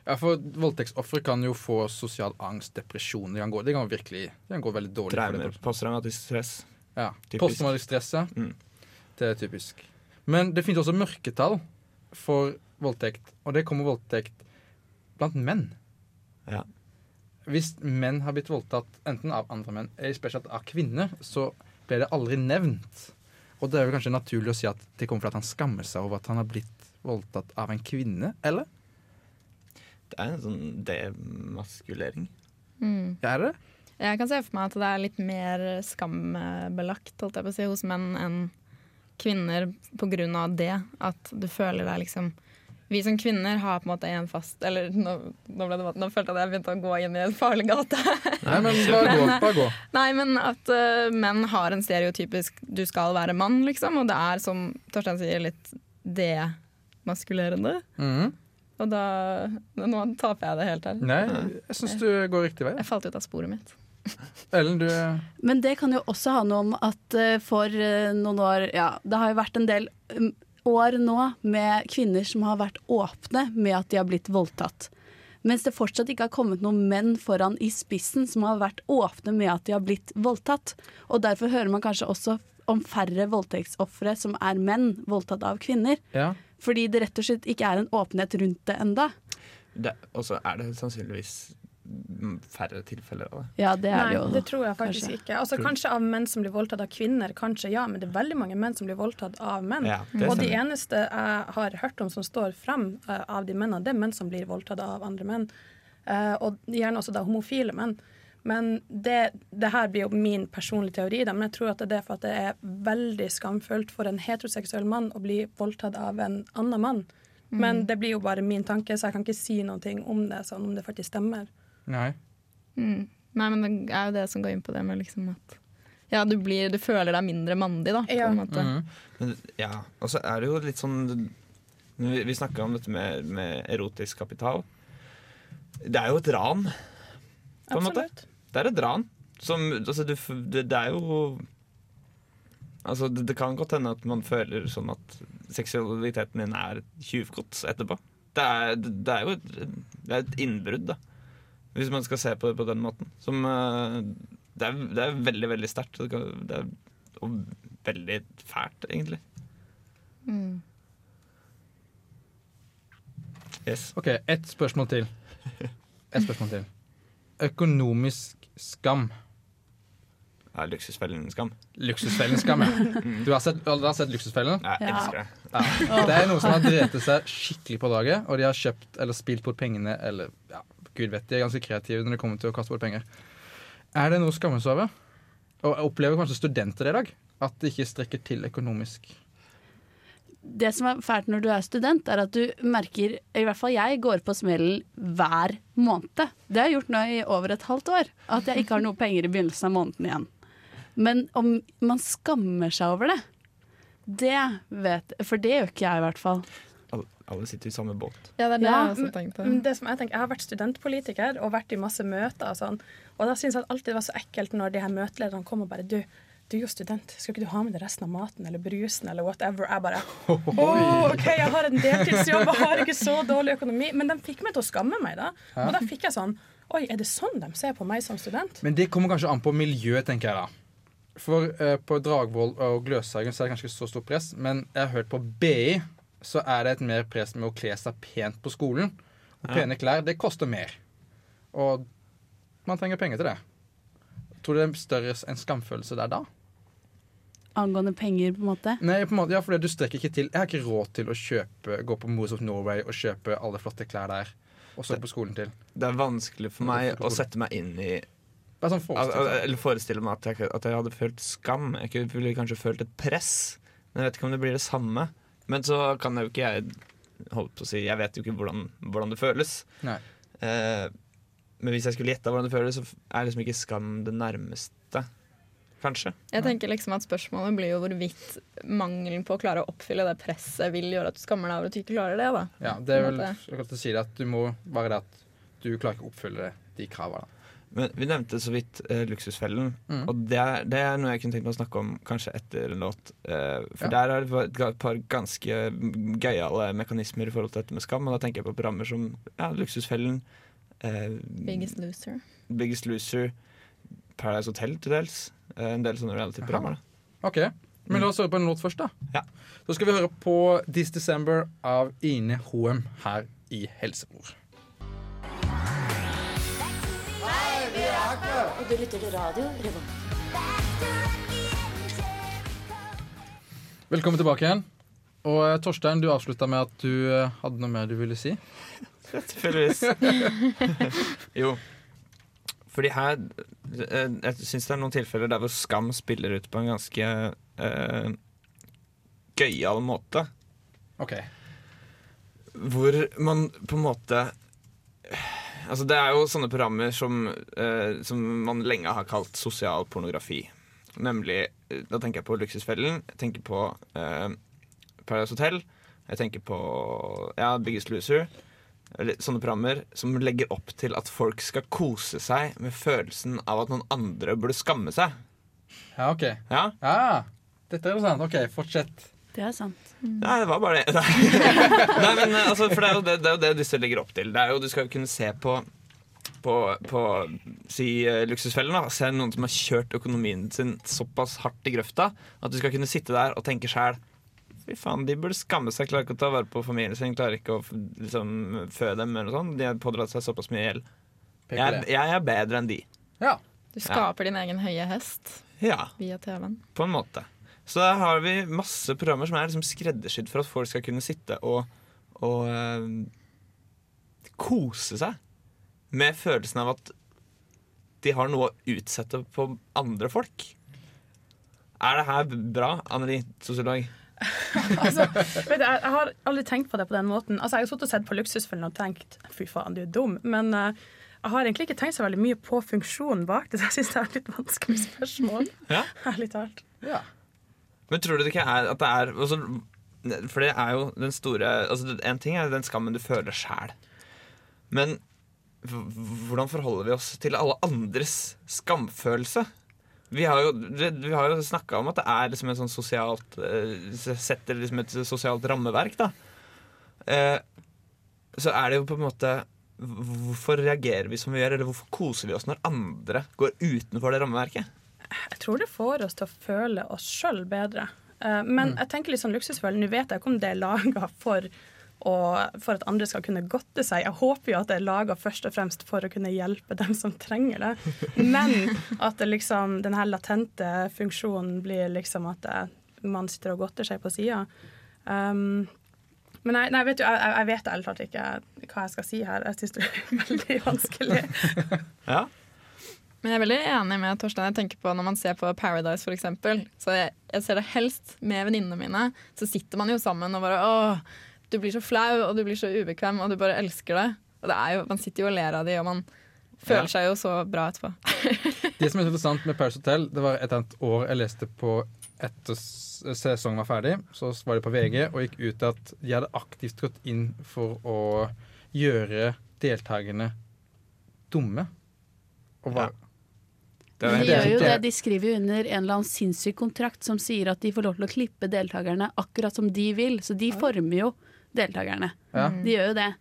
Ja, for Voldtektsofre kan jo få sosial angst, depresjon. Det kan gå, det kan virkelig det kan gå veldig dårlig. Traumer, posttraumatisk stress. Ja. Posttraumatisk stress, ja. Mm. Det er typisk. Men det finnes også mørketall for voldtekt, og det kommer voldtekt blant menn. Ja. Hvis menn har blitt voldtatt enten av andre menn, eller spesielt av kvinner, så ble det aldri nevnt. Og det er jo kanskje naturlig å si at det kommer fordi han skammer seg over at han har blitt voldtatt av en kvinne, eller? Det er en sånn demaskulering. Mm. Ja, er det? Jeg kan se for meg at det er litt mer skambelagt holdt jeg på å si, hos menn enn kvinner på grunn av det. At du føler deg liksom Vi som kvinner har på en måte en fast Eller nå, nå, det, nå følte jeg at jeg begynte å gå inn i en farlig gate. Nei, men bare gå. Bare gå. Nei, men at uh, menn har en stereotypisk 'du skal være mann', liksom. Og det er, som Torstein sier, litt demaskulerende. Mm. Og da Nå taper jeg det helt her. Nei, jeg syns du går riktig vei. Jeg falt ut av sporet mitt. Ellen, du Men det kan jo også ha noe om at eh, for eh, noen år Ja, det har jo vært en del um, år nå med kvinner som har vært åpne med at de har blitt voldtatt. Mens det fortsatt ikke har kommet noen menn foran i spissen som har vært åpne med at de har blitt voldtatt. Og derfor hører man kanskje også om færre voldtektsofre som er menn voldtatt av kvinner. Ja. Fordi det rett og slett ikke er en åpenhet rundt det enda. Og så er det sannsynligvis mm, færre tilfeller av det. Ja, det er Nei, det jo. det tror jeg faktisk kanskje. ikke. Altså, kanskje av menn som blir voldtatt av kvinner, kanskje ja, men det er veldig mange menn som blir voldtatt av menn. Ja, det og de eneste jeg har hørt om som står frem uh, av de mennene, det er menn som blir voldtatt av andre menn. Uh, og gjerne også da homofile menn. Men det, det her blir jo min personlige teori, da, men jeg tror at det er for at det er veldig skamfullt for en heteroseksuell mann å bli voldtatt av en annen mann. Men det blir jo bare min tanke, så jeg kan ikke si noe om det, sånn om det faktisk stemmer. Nei. Mm. Nei, men det er jo det som går inn på det med liksom at Ja, du, blir, du føler deg mindre mandig, da. På Ja. en måte. Mhm. Men, ja, og så er det jo litt sånn Vi, vi snakka om dette med, med erotisk kapital. Det er jo et ran, på en måte. Det er et ran. Som, altså, du, det, det er jo Altså, det, det kan godt hende at man føler sånn at seksualiteten din er tjuvgods etterpå. Det er, det er jo et, det er et innbrudd, da. Hvis man skal se på det på den måten. Som eh, Det er, det er veldig, veldig sterkt. Det, er og veldig fælt, egentlig. Mm. Yes. OK, ett spørsmål til. Ett spørsmål til. Økonomisk skam. Ja, Luksusfellen skam. Luksusfellen skam, ja. Du har sett, du har sett Luksusfellen? Jeg elsker det. Ja. Det er noen som har drept seg skikkelig på laget, og de har kjøpt eller spilt bort pengene, eller ja, gud vet, de er ganske kreative når det kommer til å kaste bort penger. Er det noe å skamme seg over? Og opplever kanskje studenter det i dag? At det ikke strekker til økonomisk? det som er fælt når du er student, er at du merker I hvert fall jeg går på smellen hver måned. Det har jeg gjort nå i over et halvt år. At jeg ikke har noe penger i begynnelsen av måneden igjen. Men om man skammer seg over det, det vet For det gjør ikke jeg, i hvert fall. Alle, sitter i samme båt. Ja, det er det Ja, jeg også tenkte. Men det som jeg tenker, jeg har vært studentpolitiker og vært i masse møter og sånn. Og da syns jeg alltid det var så ekkelt når de her møtelederne kom og bare Du, du er jo student, skal ikke du ha med deg resten av maten eller brusen eller whatever? Jeg bare oh, OK, jeg har en deltidsjobb, jeg har ikke så dårlig økonomi. Men de fikk meg til å skamme meg, da. Og da fikk jeg sånn Oi, er det sånn de ser på meg som student? Men det kommer kanskje an på miljøet, tenker jeg da. For eh, på Dragvoll og Gløshaugen så er det kanskje ikke så stort press, men jeg har hørt på BI så er det et mer press med å kle seg pent på skolen. Og Ja. pene klær, det koster mer. Og man trenger penger til det. Tror du det er større en skamfølelse der da? Angående penger, på en måte. Nei, på en måte, ja, for du strekker ikke til. Jeg har ikke råd til å kjøpe, gå på Moose of Norway og kjøpe alle flotte klær der. Og så på skolen til. Det er vanskelig for meg å sette meg inn i Bare sånn Al- forestill al- deg. Eller forestille meg at jeg, at jeg hadde følt skam. Jeg ville kanskje følt et press. Men jeg vet ikke om det blir det samme. Men så kan jo ikke jeg holdt på å si Jeg vet jo ikke hvordan, hvordan det føles. Nei. Eh, men hvis jeg skulle gjette hvordan det føles, så er liksom ikke skam det nærmeste. kanskje. Jeg tenker liksom at Spørsmålet blir jo hvorvidt mangelen på å klare å oppfylle det presset vil gjøre at du skammer deg over at du ikke klarer det. da. Ja, det er vel jeg kan si det at du må være det at du klarer ikke å oppfylle de kravene. Men vi nevnte så vidt eh, Luksusfellen, Mm. og det er, det er noe jeg kunne tenkt meg å snakke om kanskje etter en låt. Eh, for Ja. der er det et par ganske gøyale mekanismer i forhold til dette med skam. Og da tenker jeg på programmer som ja, Luksusfellen, eh, Biggest loser. Biggest Loser, Paradise Hotel til dels. Eh, en del sånne reality-programmer. OK. Men la oss høre på en låt først, da. Ja. Så skal vi høre på This December av Ine Hoem her i Helsebror. Og du lytter til radio Revolt. Velkommen tilbake igjen. Og eh, Torstein, du avslutta med at du eh, hadde noe mer du ville si. Tilfeldigvis. jo. Fordi her eh, Jeg syns det er noen tilfeller der hvor skam spiller ut på en ganske uh, gøyal måte. OK. Hvor man på en måte Altså Det er jo sånne programmer som, eh, som man lenge har kalt sosial pornografi. Nemlig eh, Da tenker jeg på Luksusfellen, jeg tenker på eh, Paradise Hotel, jeg tenker på ja, Biggest Loser. Eller sånne programmer som legger opp til at folk skal kose seg med følelsen av at noen andre burde skamme seg. Ja, OK. Ja, Ja, dette er sant, OK, fortsett. Det er sant. Nei, det var bare det. Nei, men eh, altså, For det er, jo det, det er jo det disse legger opp til. Det er jo, Du skal jo kunne se på på, på si, eh, Luksusfellen. da Se noen som har kjørt økonomien sin såpass hardt i grøfta at du skal kunne sitte der og tenke sjæl Fy faen, de burde skamme seg. Klarer ikke å ta vare på familien sin. Klarer ikke å liksom, fø dem. eller noe sånt De har pådratt seg såpass mye gjeld. Jeg, jeg er bedre enn de. Ja. Du skaper din egen høye hest Ja, via TV-en. på en måte. Så da har vi masse programmer som er liksom skreddersydd for at folk skal kunne sitte og, og eh, kose seg med følelsen av at de har noe å utsette på andre folk. Er det her bra, Anneli, sosiolog? altså, vet du, jeg, jeg har aldri tenkt på det på den måten. Altså, jeg har sittet og sett på Luksusfellen og tenkt fy faen, du er dum. Men uh, jeg har egentlig ikke tenkt så veldig mye på funksjonen bak det, så jeg syns det er et litt vanskelig spørsmål. Ja. Ærlig talt. ja. Men tror du det ikke er at det er altså, For det er jo den store altså, En ting er den skammen du føler sjæl. Men hvordan forholder vi oss til alle andres skamfølelse? Vi har jo, vi har jo snakka om at det er liksom et sånn sosialt eh, Setter liksom et sosialt rammeverk, da. Eh, så er det jo på en måte Hvorfor reagerer vi som vi gjør, eller hvorfor koser vi oss når andre går utenfor det rammeverket? Jeg tror det får oss til å føle oss sjøl bedre. Men men jeg tenker litt sånn luksusfølelse. Nå vet jeg ikke om det er laga for, for at andre skal kunne godte seg. Jeg håper jo at det er laga først og fremst for å kunne hjelpe dem som trenger det. Men at det liksom, den her latente funksjonen blir liksom at man sitter og godter seg på sida. Um, men nei, nei, vet du, jeg, jeg- jeg vet ærlig talt ikke hva jeg skal si her. Jeg syns det er veldig vanskelig. Ja, Men jeg er veldig enig med Torstein. Jeg tenker på Når man ser på Paradise, for eksempel, så jeg, jeg ser det helst med venninnene mine. Så sitter man jo sammen og bare Åh, du blir så flau, og du blir så ubekvem, og du bare elsker det. Og det er jo, Man sitter jo og ler av de, og man føler Ja. seg jo så bra etterpå. Det som er interessant med Paris Hotel, det var et annet år jeg leste på etter sesongen var ferdig. Så var de på VG og gikk ut at de hadde aktivt gått inn for å gjøre deltakerne dumme. Og var, det De gjør jo det-. De skriver jo under en eller annen sinnssyk kontrakt som sier at de får lov til å klippe deltakerne akkurat som de vil. Så de former jo deltakerne. Ja. De gjør jo det.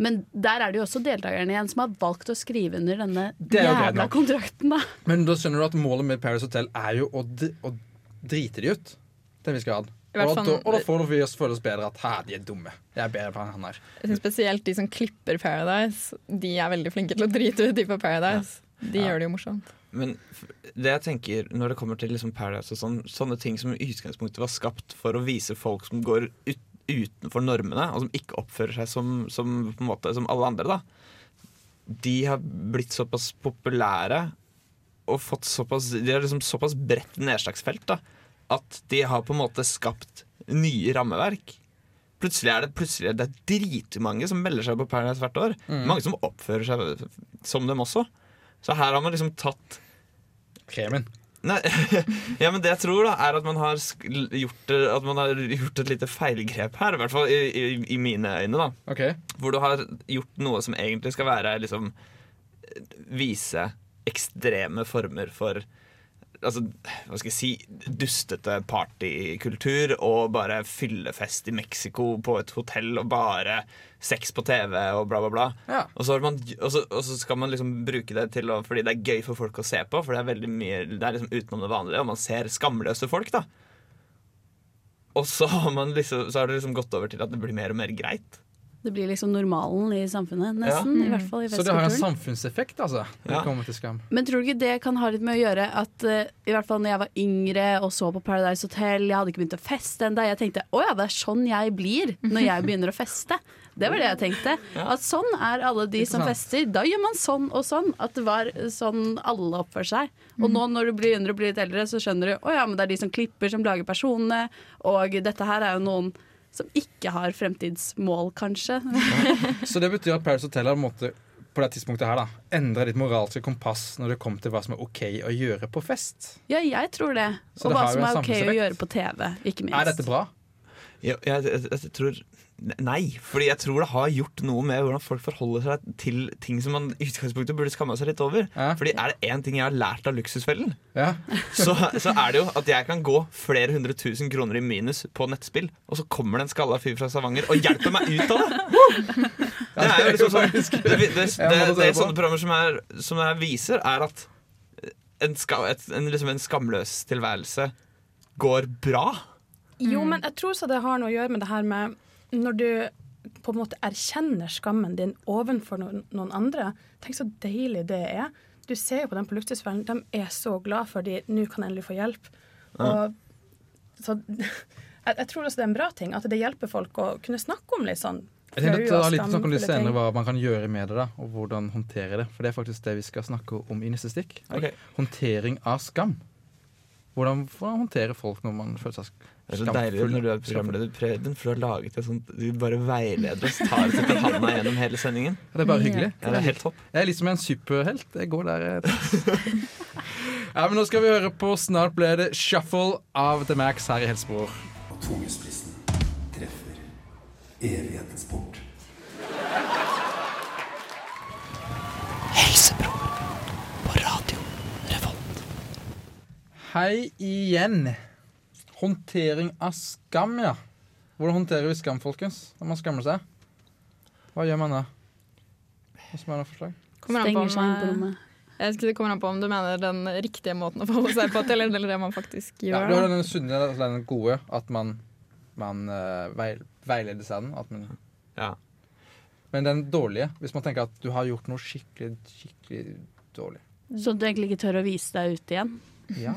Men der er det jo også deltakerne igjen som har valgt å skrive under denne jævla kontrakten, da. Men da skjønner du at målet med Paris Hotel er jo å, å drite de ut. Til en viss grad. Og, da, og da får vi oss føle oss bedre at hæ, de er dumme. Jeg er bedre på han her. Jeg synes Spesielt de som klipper Paradise. De er veldig flinke til å drite ut de på Paradise. De Ja. gjør det jo morsomt. Men det jeg tenker når det kommer til liksom Paradise og sånn, sånne ting som i utgangspunktet var skapt for å vise folk som går ut, utenfor normene, og som ikke oppfører seg som, som, måte, som alle andre, da. De har blitt såpass populære og fått såpass De har liksom såpass bredt nedslagsfelt da, at de har på en måte skapt nye rammeverk. Plutselig er det, plutselig er det dritmange som melder seg på Paradise hvert år. Mange som oppfører seg som dem også. Så her har man liksom tatt Kremen. Nei, ja, men det jeg tror, da er at man har, gjort, at man har gjort et lite feilgrep her. I hvert fall i, i, i mine øyne. da Ok, Hvor du har gjort noe som egentlig skal være liksom Vise ekstreme former for Altså, hva skal jeg si Dustete partykultur og bare fyllefest i Mexico på et hotell og bare sex på TV og bla, bla, bla. Ja. Og, så man, og, så, og så skal man liksom bruke det til å, fordi det er gøy for folk å se på. For det er veldig mye Det er liksom utenom det vanlige, og man ser skamløse folk, da. Og så har, man liksom, så har det liksom gått over til at det blir mer og mer greit. Det blir liksom normalen i samfunnet, nesten. I hvert fall i Så det har en samfunnseffekt, altså, Ja. det til skam. Men tror du ikke det kan ha litt med å gjøre at uh, i hvert fall når jeg var yngre og så på Paradise Hotel, jeg hadde ikke begynt å feste ennå, jeg tenkte å ja, det er sånn jeg blir når jeg begynner å feste. Det var det jeg tenkte. At sånn er alle de som fester. Da gjør man sånn og sånn. At det var sånn alle oppfører seg. Og nå når du blir yngre og blir litt eldre, så skjønner du å ja, men det er de som klipper, som lager personene, og dette her er jo noen som ikke har fremtidsmål, kanskje. Så det betyr at Paris Hotel har på måte på det tidspunktet her da, endra ditt moralske kompass når det kom til hva som er OK å gjøre på fest. Ja, jeg tror det. Så Og det hva som er OK å gjøre på TV, ikke minst. Er dette bra? Ja, jeg, jeg, jeg tror Nei, fordi jeg tror det har gjort noe med hvordan folk forholder seg til ting som man i utgangspunktet burde skamme seg litt over. Ja. Fordi er det én ting jeg har lært av Luksusfellen, Ja. så, så er det jo at jeg kan gå flere hundre tusen kroner i minus på nettspill, og så kommer det en skalla fyr fra Stavanger og hjelper meg ut av det! Det er jo liksom sånn Det, det, det, det, det, sånne programmer som, er, som jeg viser, er at en, ska, et, en, liksom en skamløs tilværelse går bra. Jo, men jeg tror så det har noe å gjøre med det her med når du på en måte erkjenner skammen din overfor noen, noen andre. Tenk så deilig det er. Du ser jo på dem på Luksusfellen, de er så glad for de nå kan endelig få hjelp. Og, så jeg, jeg tror også det er en bra ting, at det hjelper folk å kunne snakke om litt sånn Jeg tenkte at det litt snakk om det senere, hva man kan gjøre med det, da, og hvordan håndtere det. For det er faktisk det vi skal snakke om i neste stikk. Okay. Håndtering av skam. Hvordan, hvordan håndtere folk når man føler seg Det er så deilig når du er programleder, Preben, for du har laget et sånt Du bare veileder oss, tar oss etter handa gjennom hele sendingen. Det er bare hyggelig. Ja, det er helt topp. Jeg er liksom en superhelt. Jeg går der jeg Ja, men Nå skal vi høre på Snart ble det shuffle av The Max her i Helsebror. Og tungespissen treffer evighetens port. Hei igjen. Håndtering av skam, ja. Hvordan håndterer vi skam, folkens? Når man skammer seg? Hva gjør man da? Hva som er noe forslag? Kommer an på Stenger seg inn på rommet. eh, jeg skulle komme an på om du mener den riktige måten å forholde seg på, til, eller det man faktisk Ja, gjør. du har den sunne, den gode, at man, man eh, veileder seg den. At man, Ja. men den dårlige, hvis man tenker at du har gjort noe skikkelig, skikkelig dårlig. Så du egentlig ikke tør å vise deg ut igjen. Ja.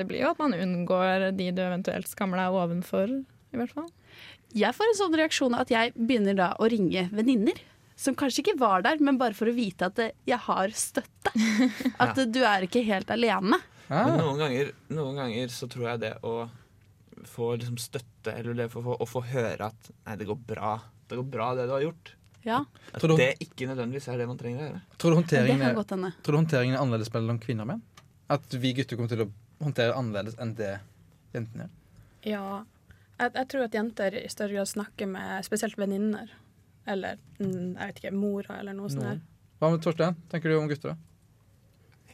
Det blir jo at man unngår de du eventuelt skammer deg ovenfor, i hvert fall. Jeg får en sånn reaksjon at jeg begynner da å ringe venninner. Som kanskje ikke var der, men bare for å vite at eh, jeg har støtte. At du er ikke helt alene. Ah. Men noen ganger, noen ganger så tror jeg det å få liksom støtte, eller det å få, å få høre at Nei, det går bra. Det går bra, det du har gjort. Ja, At du- det ikke nødvendigvis er det man trenger å gjøre. Tror, du håndteringen er, tror du håndteringen er annerledes mellom kvinner og menn? At vi gutter kommer til å håndtere annerledes enn det jentene gjør? Ja. Jeg, jeg tror at jenter i større grad snakker med spesielt venninner. Eller mm, jeg vet ikke, mora eller noe sånt. Noen. Hva med Torstein? tenker du om gutter? da?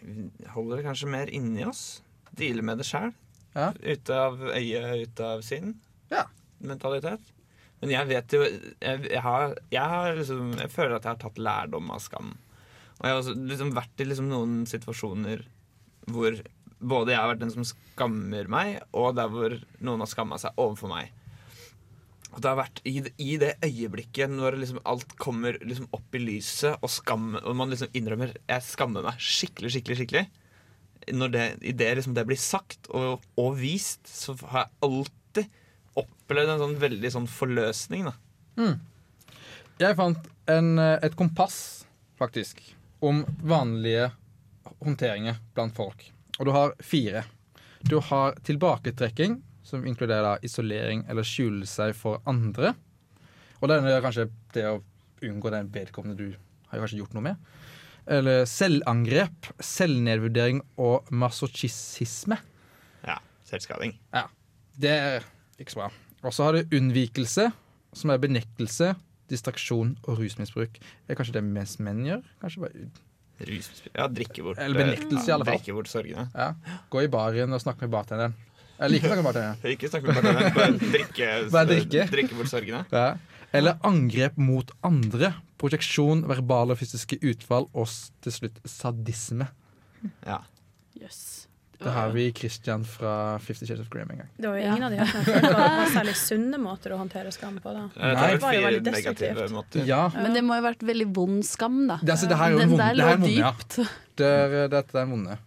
Vi holder det kanskje mer inni oss. Dealer med det sjæl. Ja. Ute av øyet, ute av sinn. Ja. Mentalitet. Men jeg vet jo Jeg, jeg, har, jeg, har liksom, jeg føler at jeg har tatt lærdom av skam. Og jeg har også liksom vært i liksom noen situasjoner hvor både jeg har vært den som skammer meg, og der hvor noen har skamma seg overfor meg. Og det har vært i, i det øyeblikket når liksom alt kommer liksom opp i lyset, og, skam, og man liksom innrømmer Jeg skammer meg skikkelig, skikkelig, skikkelig. Når det, I det liksom det blir sagt og, og vist, så har jeg alltid opplevd en sånn veldig sånn forløsning. da Jeg fant en, eh, et kompass, faktisk, om vanlige håndteringer blant folk. Og du har fire. Du har tilbaketrekking, som inkluderer isolering eller skjule seg for andre. Og det er kanskje det å unngå den vedkommende du har kanskje gjort noe med. Eller selvangrep, selvnedvurdering og masochisme. Ja, selvskading. Ja, det er ikke så bra. Og så har du unnvikelse, som er benektelse, distraksjon og rusmisbruk. Det er kanskje det mest menn gjør? Kanskje bare Rusmisbruk. Ja, drikke bort Eller benektelse, i alle fall. Drikke bort sorgene. ja. Gå i baren og snakke med bartenderen. Liker å snakke med bartenderen. Ikke snakke med bartenderen, bare drikke, Bare drikke. drikke bort sorgene. Ja. Eller angrep mot andre. Projeksjon, verbale og fysiske utfall og til slutt sadisme. Ja. Jøss. Det har vi Christian fra Fifty Shades of Grey en gang. Det var jo Ja. ingen av de her var særlig sunne måter å håndtere skam på. da. Nei. Det var jo veldig destruktivt. Ja, Men det må jo ha vært veldig vond skam, da. det, altså, det her er jo en Den vond, der er lå en ja. dypt. Det er, dette er vonde.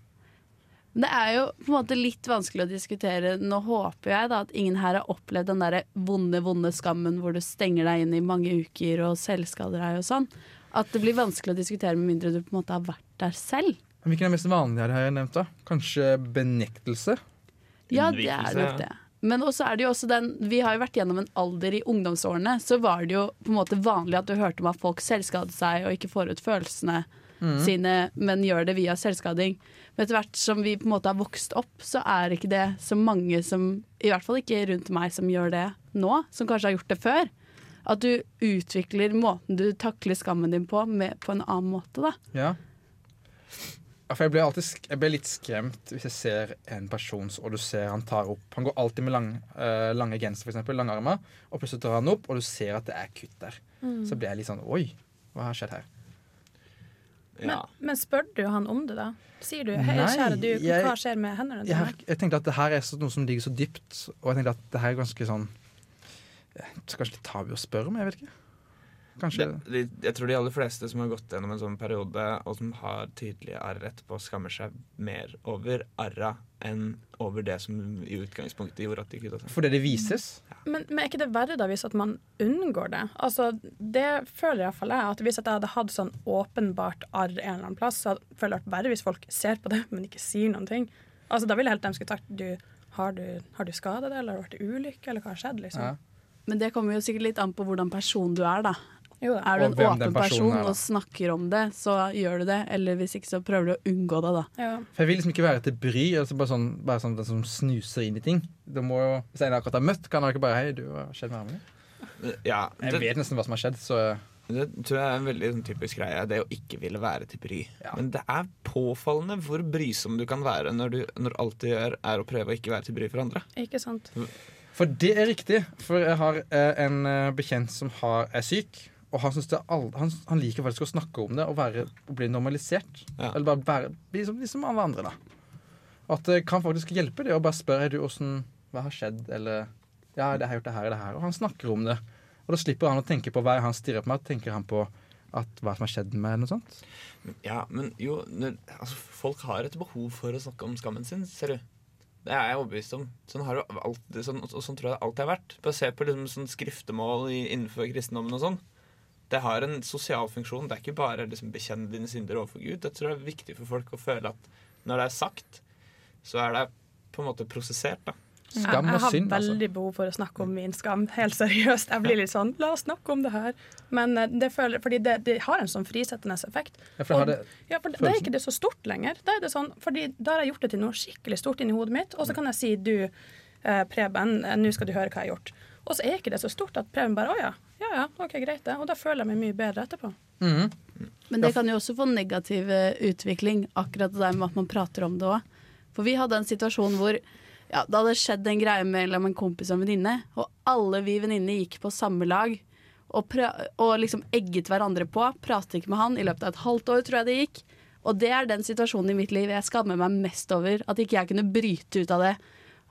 Det er jo på en måte litt vanskelig å diskutere. Nå håper jeg da at ingen her har opplevd den der vonde, vonde skammen hvor du stenger deg inn i mange uker og selvskader deg og sånn. At det blir vanskelig å diskutere med mindre du på en måte har vært der selv. Men Hvilken er mest vanlig her, har jeg nevnt? da? Kanskje benektelse? Ja, det er nok det. Men også er det jo også den Vi har jo vært gjennom en alder i ungdomsårene, så var det jo på en måte vanlig at du hørte om at folk selvskadet seg og ikke får ut følelsene sine, men gjør det via selvskading. Men etter hvert som vi på en måte har vokst opp, så er ikke det så mange som I hvert fall ikke rundt meg som gjør det nå, som kanskje har gjort det før. At du utvikler måten du takler skammen din på, med, på en annen måte, da. Ja. For jeg blir, alltid, sk- jeg blir litt skremt hvis jeg ser en person og du ser han tar opp Han går alltid med lang, uh, lange genser, for eksempel, lange armer, og plutselig tar han opp, og du ser at det er kutt der. Så blir jeg litt sånn Oi, hva har skjedd her? Men, Ja. men spør du han om det, da? Sier du 'hei, Nei, kjære du, jeg- hva skjer med hendene dine'? Jeg, jeg tenkte at det her er noe som ligger så dypt, og jeg tenkte at det her er ganske sånn eh, Kanskje litt tabu å spørre om, jeg vet ikke. Kanskje Det, de, jeg tror de aller fleste som har gått gjennom en sånn periode, og som har tydelige arr etterpå, skammer seg mer over arra enn over det som i utgangspunktet gjorde at de kutta seg. Fordi det vises. Men, men er ikke det verre da hvis at man unngår det? Altså, Det føler iallfall jeg. at Hvis at jeg hadde hatt sånn åpenbart arr en eller annen plass, så hadde- føler jeg det vært verre hvis folk ser på det, men ikke sier noen ting. Altså, Da ville jeg helt de skulle tatt du, har du, har du skadet det, eller har det vært ulykke, eller hva har skjedd? liksom? Ja. Men det kommer jo sikkert litt an på hvordan person du er, da. Jo. Er du en åpen personen person er, og snakker om det, så gjør du det. Eller hvis ikke, så prøver du å unngå det, da. Ja. For jeg vil liksom ikke være til bry. Altså bare sånn, bare sånn den som snuser inn i ting. Det må jo, Hvis en akkurat har møtt, kan han ikke bare Hei, du, hva har skjedd med armen din? Ja, Jeg vet nesten hva som har skjedd, så det tror jeg er en veldig sånn, typisk greie, det å ikke ville være til bry. Ja. Men det er påfallende hvor brysom du kan være når, du, når alt du gjør, er å prøve å ikke være til bry for andre. Ikke sant? For det er riktig. For jeg har eh, en eh, bekjent som har, er syk. Og han, all, han, han liker faktisk å snakke om det og, være, og bli normalisert. Ja. Eller bare være, bli som, liksom alle andre, da. At det kan faktisk hjelpe det å bare spørre «Hei, du, åssen hva har skjedd, eller Ja, det har gjort det her og det her. Og han snakker om det. Og da slipper han å tenke på hva han stirrer på meg, tenker han på at hva som har skjedd med noe sånt. Ja, men jo, når, altså, folk har et behov for å snakke om skammen sin, ser du. Det er jeg overbevist om. Sånn, har alltid, sånn, og sånn tror jeg det alltid har vært. Bare se på liksom, sånn skriftemål i, innenfor kristendommen og sånn. Det har en sosial funksjon. Det er ikke bare liksom, bekjenne dine synder overfor Gud. Jeg tror det er viktig for folk å føle at når det er sagt, så er det på en måte prosessert. da. Skam jeg, altså. jeg har veldig behov for å snakke om min skam. Helt seriøst. Jeg blir litt sånn La oss snakke om det her. Men eh, det føler, fordi det, det har en sånn frisettende effekt. Ja, for det, Og- det, Ja, for Da er ikke det så stort lenger. Da er det sånn, fordi da har jeg gjort det til noe skikkelig stort inni hodet mitt, og så kan jeg si du, eh, Preben, eh, nå skal du høre hva jeg har gjort. Og så er ikke det så stort at Preben bare å ja, ja ja, ok, greit det. Og da føler jeg meg mye bedre etterpå. Mhm. Men det kan jo også få negativ eh, utvikling, akkurat det der med at man prater om det òg. For vi hadde en situasjon hvor ja, det hadde skjedd en greie mellom en kompis og en venninne, og alle vi venninner gikk på samme lag. Og, pra og liksom egget hverandre på. Pratet ikke med han i løpet av et halvt år, tror jeg det gikk. Og det er den situasjonen i mitt liv jeg skammer meg mest over. At ikke jeg kunne bryte ut av det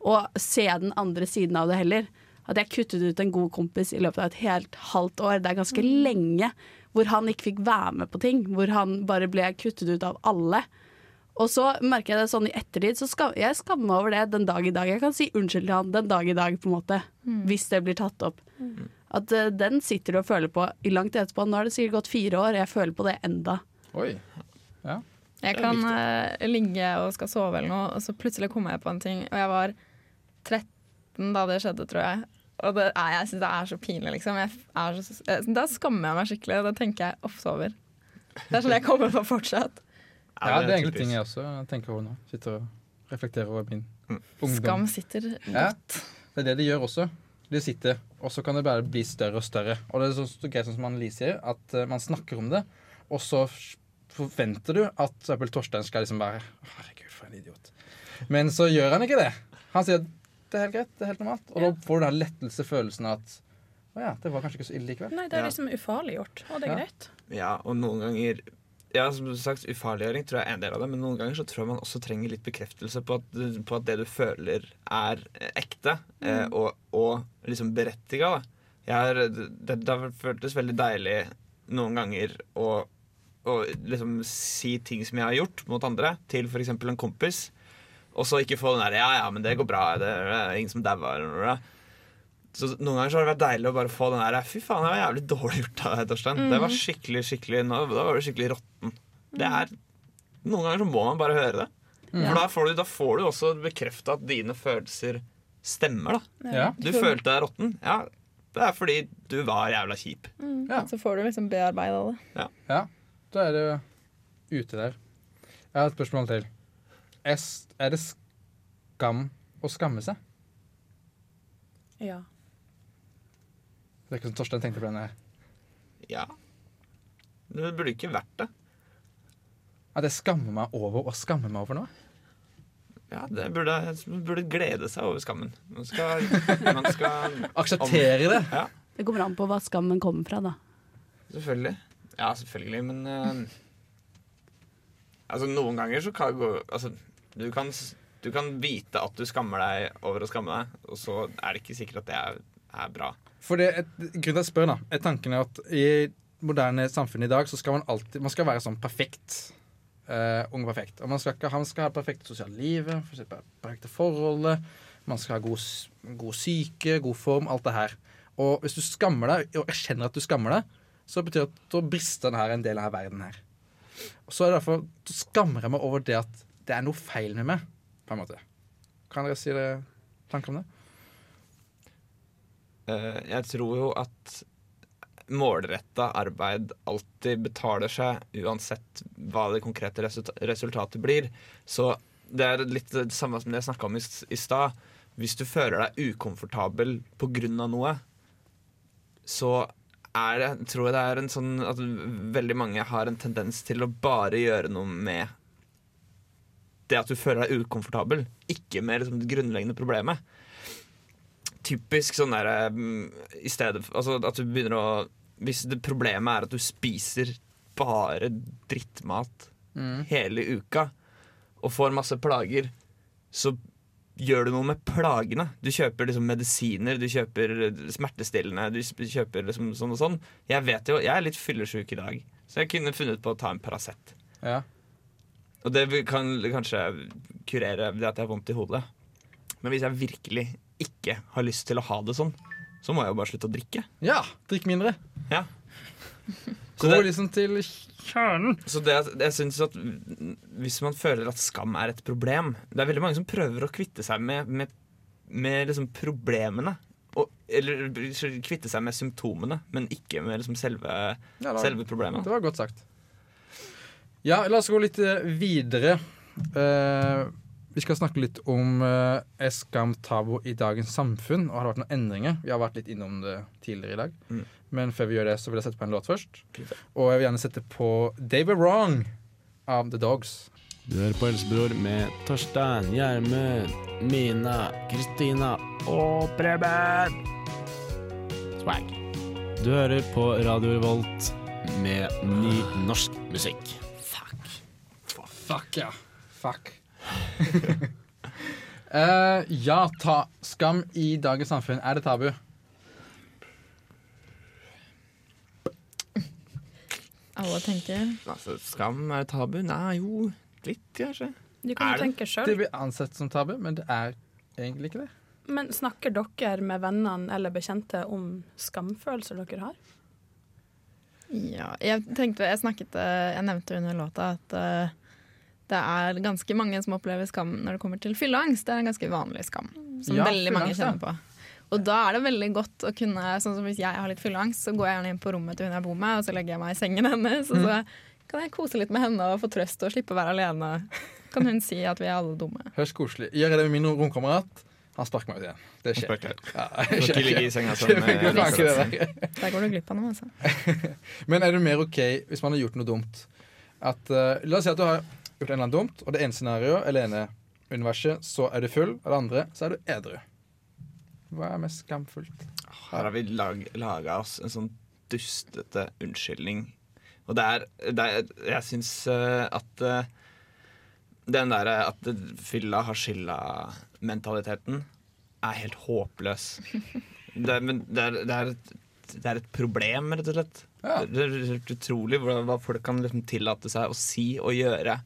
og se den andre siden av det heller. At jeg kuttet ut en god kompis i løpet av et helt halvt år. Det er ganske lenge hvor han ikke fikk være med på ting. Hvor han bare ble kuttet ut av alle. Og så merker jeg det sånn i ettertid, så skam, jeg skammer meg over det den dag i dag. Jeg kan si unnskyld til han den dag i dag, på en måte. Hvis det blir tatt opp. At uh, den sitter du og føler på i langt etterpå. Nå har det sikkert gått fire år, jeg føler på det enda. Oi. Jeg er kan uh, ligge og skal sove eller noe, og så plutselig kommer jeg på en ting. Og jeg var 13 da det skjedde, tror jeg. Og det er, jeg syns det er så pinlig, liksom. Så, da skammer jeg meg skikkelig, og det tenker jeg ofte over. Det er sånn jeg kommer på fortsatt. Ja, det er egentlig ting jeg også tenker over nå. Sitter og reflekterer over min Mm. ungdom. Skam sitter Ja, godt. det er det de gjør også. De sitter, og så kan det bare bli større og større. Og det er så, så greit sånn som Annelise sier, at uh, man snakker om det, og så forventer du at Apple Torstein skal liksom bare Herregud, for en idiot. Men så gjør han ikke det. Han sier at det er helt greit, det er helt normalt. Og da får du den lettelsefølelsen at å ja, det var kanskje ikke så ille likevel. Nei, det er Ja. liksom ufarliggjort, og det er Ja. greit. Ja, og noen ganger Ja, som du sagt, ufarliggjøring tror jeg er en del av det, men noen ganger så tror jeg man også trenger litt bekreftelse på at, på at det du føler, er ekte ekte, eh, og, og liksom berettiga. Det, det har føltes veldig deilig noen ganger å, å liksom si ting som jeg har gjort mot andre, til f.eks. en kompis, og så ikke få den der 'ja, ja, men det går bra, det er ingen som dauer. Så noen ganger så har det vært deilig å bare få den der Fy faen, det var jævlig dårlig gjort av deg, Torstein. Det var skikkelig, skikkelig nå, Da var du skikkelig råtten. Det er Noen ganger så må man bare høre det. For da får, du, da får du også bekrefta at dine følelser stemmer, da. Ja. Du følte deg råtten. Ja, det er fordi du var jævla kjip. Ja. Så får du liksom bearbeida det. Ja, da er det ute der. Jeg har et spørsmål til. Er, er det skam å skamme seg? Ja. Det er ikke som Torstein tenkte på den her. Ja. Det burde ikke vært det. At jeg skammer meg over å skamme meg over noe? Ja, det burde, burde glede seg over skammen. Man skal, man skal Akseptere det. Ja, Det kommer an på hva skammen kommer fra, da. selvfølgelig. Ja, selvfølgelig, men uh, Altså, noen ganger så kan det gå Altså, du kan, du kan vite at du skammer deg over å skamme deg, og så er det ikke sikkert at det er, er bra. For det, et, grunnen til at spør, da, er tanken at i moderne samfunn i dag så skal man alltid Man skal være sånn perfekt. Uh, ung perfekt. Og man skal, ikke, han skal ha perfekt sosialt liv, for perfekte forholdet. Man skal ha god, god syke, god form, alt det her. Og hvis du skammer deg, og erkjenner at du skammer deg, så betyr det at da brister denne en del av verden her. Og så er det derfor så skammer jeg meg over det at det er noe feil med meg, på en måte. Kan dere si det tanker om det? Eh, jeg tror jo at målretta arbeid alltid betaler seg, uansett hva det konkrete resulta resultatet blir. Så det er litt det samme som det jeg snakka om i, stad. Hvis du føler deg ukomfortabel av noe, så er det, tror jeg det er en sånn at veldig mange har en tendens til å bare gjøre noe med det at du føler deg ukomfortabel, ikke med liksom, det grunnleggende problemet typisk sånn der mm, I stedet altså at du begynner å Hvis det problemet er at du spiser bare drittmat hele uka og får masse plager, så gjør du noe med plagene. Du kjøper liksom medisiner, du kjøper smertestillende, du kjøper liksom sånn og sånn. Jeg vet jo, jeg er litt fyllesyk i dag, så jeg kunne funnet på å ta en Paracet. Ja. Og det kan kanskje kurere det at jeg har vondt i hodet. Men hvis jeg virkelig ikke har lyst til å ha det sånn, så må jeg jo bare slutte å drikke. ja drikk mindre. Ja. Gå liksom til kjernen. så det, jeg synes at hvis man føler at skam er et problem Det er veldig mange som prøver å kvitte seg med, med, med liksom problemene. Og, eller kvitte seg med symptomene, men ikke med liksom selve, Ja, da- selve problemet. Det var godt sagt. Ja, la oss gå litt eh, videre. Uh, vi skal snakke litt om uh, eskam tabo i dagens samfunn, og har det vært noen endringer? Vi har vært litt innom det tidligere i dag. Mm. Men før vi gjør det, så vil jeg sette på en låt først. Og jeg vil gjerne sette på David Wrong av The Dogs. Du hører på Helsebror med Torstein, Gjermund, Mina, Kristina og Preben. Swag. Du hører på Radio Revolt med ny norsk musikk. Fuck. Fuck, ja. Fuck. uh, ja, ta skam i dagens samfunn. Er det tabu? Alle tenker Altså, skam er tabu? Nei, jo, litt kanskje. Du kan jo det? sjøl. Det blir ansett som tabu, men det er egentlig ikke det. Men snakker dere med vennene eller bekjente om skamfølelser dere har? Ja, jeg tenkte, jeg snakket eh, Jeg nevnte under låta at eh, det er ganske mange som opplever skam når det kommer til fylleangst. Det er en ganske vanlig skam som Ja, veldig mange kjenner på. Og da er det veldig godt å kunne Sånn som Hvis jeg har litt fylleangst, så går jeg gjerne inn på rommet til hun jeg bor med, og så legger jeg meg i sengen hennes, og så kan jeg kose litt med henne og få trøst og slippe å være alene. Kan hun si at vi er alle dumme. Høres koselig. Gjør jeg det med min romkamerat? Han sparker meg ut igjen. Det skjer. Ja, ikke ligge i senga det der. Der går du glipp av noe, altså. Men er det mer OK hvis man har gjort noe dumt? At, uh, la oss si at du har gjort en eller annen dumt, og det ene scenarioet, eller ene universet, så er du full, og det andre, så er du edru. Hva er mest skamfullt? Her har vi lag, laga oss en sånn dustete unnskyldning. Og det er, det er Jeg syns eh, at eh, den derre at fylla har skylda-mentaliteten er helt håpløs. Det, er- men det, er, det, er et, det er et problem, rett og slett. Ja. Det er utrolig hva folk kan liksom tillate seg å si og gjøre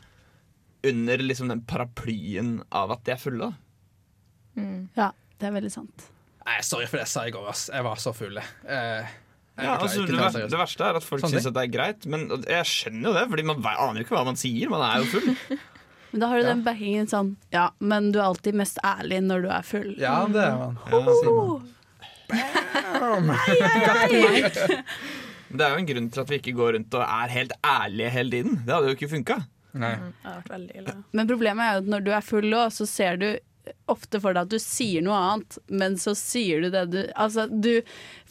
under liksom den paraplyen av at de er fulle. da. Ja, det er veldig sant. Nei, sorry for det jeg sa i går, ass. Jeg var så full. Eh, Ja, altså, det, det ver- det verste er at folk sånn syns det er greit, men jeg skjønner jo det, Fordi man aner jo ikke hva man sier. Man er jo full. Men da har du Ja. den backingen sånn Ja, men du er alltid mest ærlig når du er full. Ja, det er man. Ja. Sier man. Det er jo en grunn til at vi ikke går rundt og er helt ærlige hele tiden. Det hadde jo ikke funka. Nei. Det har vært veldig ille. Men problemet er jo at når du er full òg, så ser du ofte for deg at du sier noe annet, men så sier du det du Altså, du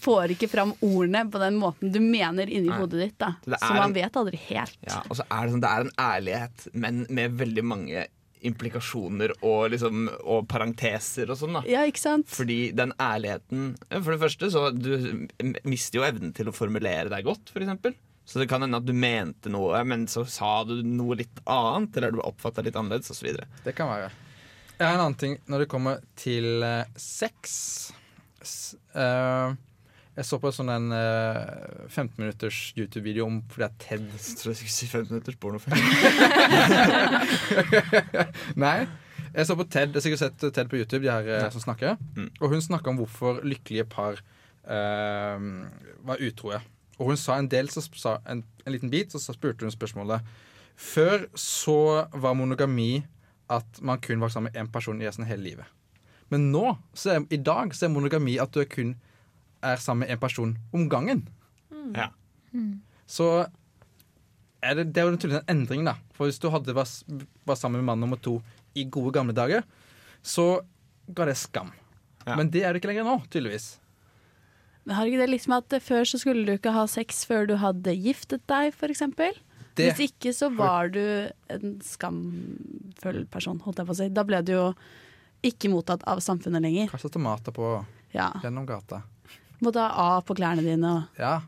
får ikke fram ordene på den måten du mener inni Nei. hodet ditt, da. Det Så man en- vet aldri helt. Ja, og så er det sånn, det er en ærlighet, men med veldig mange implikasjoner og, liksom, og parenteser og sånn. da Ja, ikke sant? Fordi den ærligheten For det første, så du mister jo evnen til å formulere deg godt, for eksempel. Så det kan hende at du mente noe, men så sa du noe litt annet, eller du oppfatta litt annerledes, osv. Det kan være. Jeg har en annen ting når det kommer til eh, sex. S uh, jeg så på sånn en uh, 15 minutters YouTube-video om fordi er Ted Jeg tror jeg skulle si 15 minutters pornofilm. Nei. Jeg så på Ted, jeg har sikkert sett Ted på YouTube, de her uh, som snakker. Mm. Og hun snakka om hvorfor lykkelige par eh, var utroe. Og hun sa en del, så sa en, en liten bit, og så spurte hun spørsmålet Før så var monogami at man kun var sammen med én person i resten av hele livet. Men nå, så er, i dag, så er monogami at du er kun er sammen med én person om gangen. Ja. Så er det, det er jo naturligvis en endring, da. For hvis du hadde var, var sammen med mann nummer to i gode gamle dager, så ga det skam. Ja. Men det er det ikke lenger nå, tydeligvis. Men har ikke det liksom at før så skulle du ikke ha sex før du hadde giftet deg, f.eks.? Hvis ikke så var du en skamfull person, holdt jeg på å si. Da ble du jo ikke mottatt av samfunnet lenger. Kanskje tomater på Ja. gjennom gata. Måtte ha A på klærne dine, og Ja.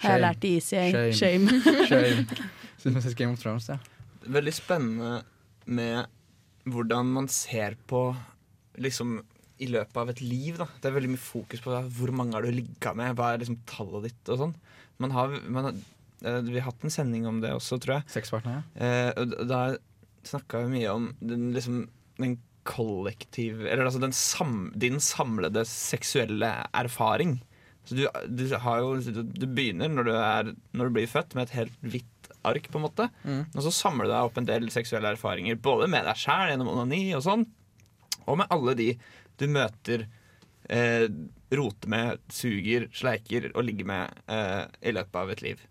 har jeg lært i ECA. Shame. Shame. Shame. Synes jeg Game of Thrones, ja. Veldig spennende med hvordan man ser på liksom i løpet av et liv. Da. Det er veldig mye fokus på da, hvor mange har du ligga med, hva er liksom tallet ditt og sånn. Man har, man eh, vi har hatt en sending om det også, tror jeg. Sexpartnere. Eh, og da snakka vi mye om den, liksom, den kollektiv Eller altså den sam, din samlede seksuelle erfaring. Så du, du har jo Du begynner når du, er, når du blir født, med et helt hvitt ark, på en måte. Mm. Og så samler du deg opp en del seksuelle erfaringer, både med deg sjæl gjennom onani og sånn, og med alle de du møter, eh, roter med, suger, sleiker og ligger med eh, i løpet av et liv.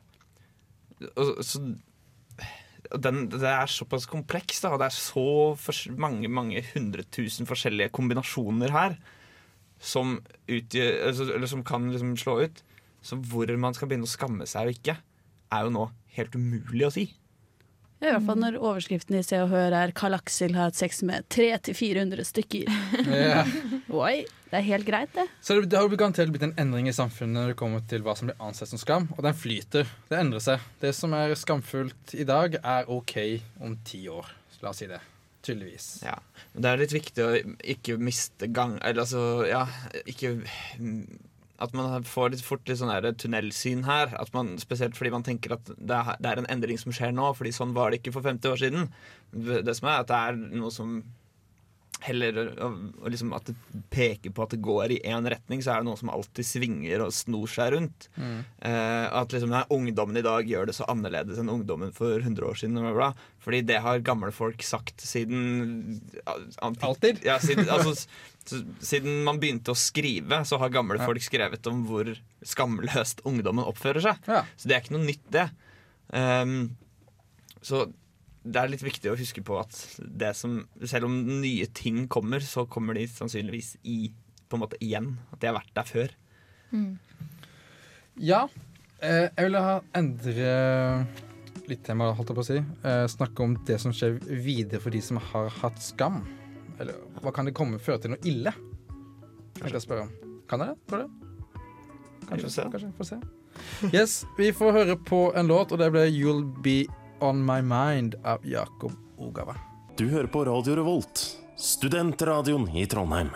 Og, så den, det er såpass komplekst, og det er så mange mange hundre tusen forskjellige kombinasjoner her som, utgjør, altså, eller som kan liksom slå ut. Så hvor man skal begynne å skamme seg og ikke, er jo nå helt umulig å si. I hvert fall når overskriften i Se og Hør er 'Karl Aksel har hatt sex med 300-400 stykker'. Ja. Oi, det er helt greit, det. Så det, det har garantert blitt en endring i samfunnet når det kommer til hva som blir ansett som skam, og den flyter. Det endrer seg. Det som er skamfullt i dag, er OK om ti år. La oss si det. Tydeligvis. Ja. Men det er litt viktig å ikke miste gang Eller altså, ja Ikke At man får litt fort litt sånn tunnelsyn her. Man, spesielt fordi man tenker at det det er en endring som skjer nå, fordi sånn var det ikke for 50 år siden. Det som er at det er noe som heller liksom At det peker på at det går i én retning, så er det noen som alltid svinger og snor seg rundt. Mm. Eh, at liksom, nei, ungdommen i dag gjør det så annerledes enn ungdommen for 100 år siden. Bla, bla. Fordi det har gamle folk sagt siden Alltid? Ja, siden, altså, siden man begynte å skrive, så har gamle folk skrevet om hvor skamløst ungdommen oppfører seg. Ja. Så det er ikke noe nytt, det. Um, Så det er litt viktig å huske på at det som, selv om nye ting kommer, så kommer de sannsynligvis i, på en måte igjen. At de har vært der før. Ja. Eh, jeg ville ha endre litt tema, holdt jeg på å si. Eh, snakke om det som skjer videre for de som har hatt skam. Eller hva kan det komme føre til noe ille? Kanskje jeg spørre om. Kan jeg det? Tror du det? Vi får se. Kanskje. Får se. Yes, vi får høre på en låt, og det ble 'You'll Be On My Mind' av Jakob Ogawa. Du hører på Radio Revolt, studentradioen i Trondheim.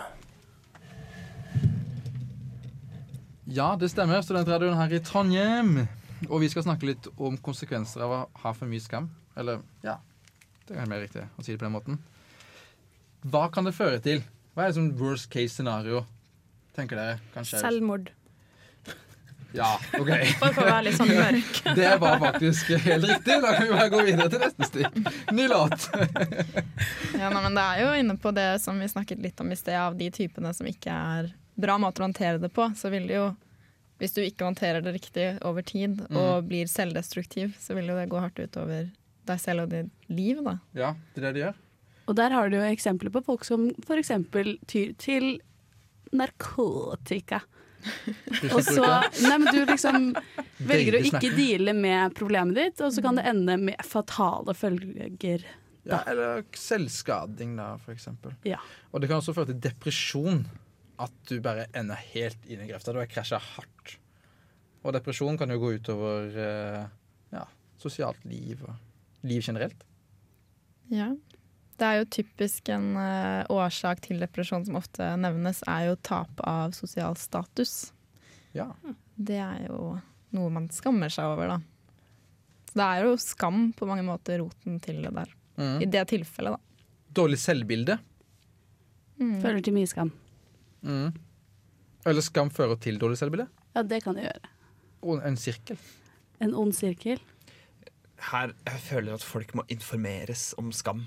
Ja, det stemmer. Studentradioen her i Trondheim. Og vi skal snakke litt om konsekvenser av å ha for mye skam. Eller, ja Det er mer riktig å si det på den måten. Hva kan det føre til? Hva er det som worst case scenario, tenker dere? Kanskje? Selvmord. Ja, OK. Bare for å være litt sånn mørk. Det var faktisk helt riktig. Da kan vi bare gå videre til neste stikk. Ny låt. Ja, nei, men Det er jo inne på det som vi snakket litt om i sted, av de typene som ikke er bra måter å håndtere det på. Så vil det jo, hvis du ikke håndterer det riktig over tid og blir selvdestruktiv, så vil jo det gå hardt utover deg selv og ditt liv. da. Ja, det er det de gjør. Og der har du jo eksempler på folk som f.eks. tyr til narkotika. Og så Nei, men du liksom velger å ikke deale med problemet ditt, og så kan det ende med fatale følger. Ja, eller selvskading, da, for eksempel. Ja. Og det kan også føre til depresjon. At du bare ender helt inn i grøfta. Du har krasja hardt. Og depresjon kan jo gå utover eh, ja, sosialt liv og liv generelt. Ja. Det er jo typisk en uh, årsak til depresjon som ofte nevnes, er jo tap av sosial status. Ja. Det er jo noe man skammer seg over, da. Så det er jo skam på mange måter roten til det der. Mm. I det tilfellet, da. Dårlig selvbilde. Føler til mye skam. Mm. Eller skam fører til dårlig selvbilde. Ja, det kan det gjøre. Og en sirkel. En ond sirkel. Her jeg føler at folk må informeres om skam.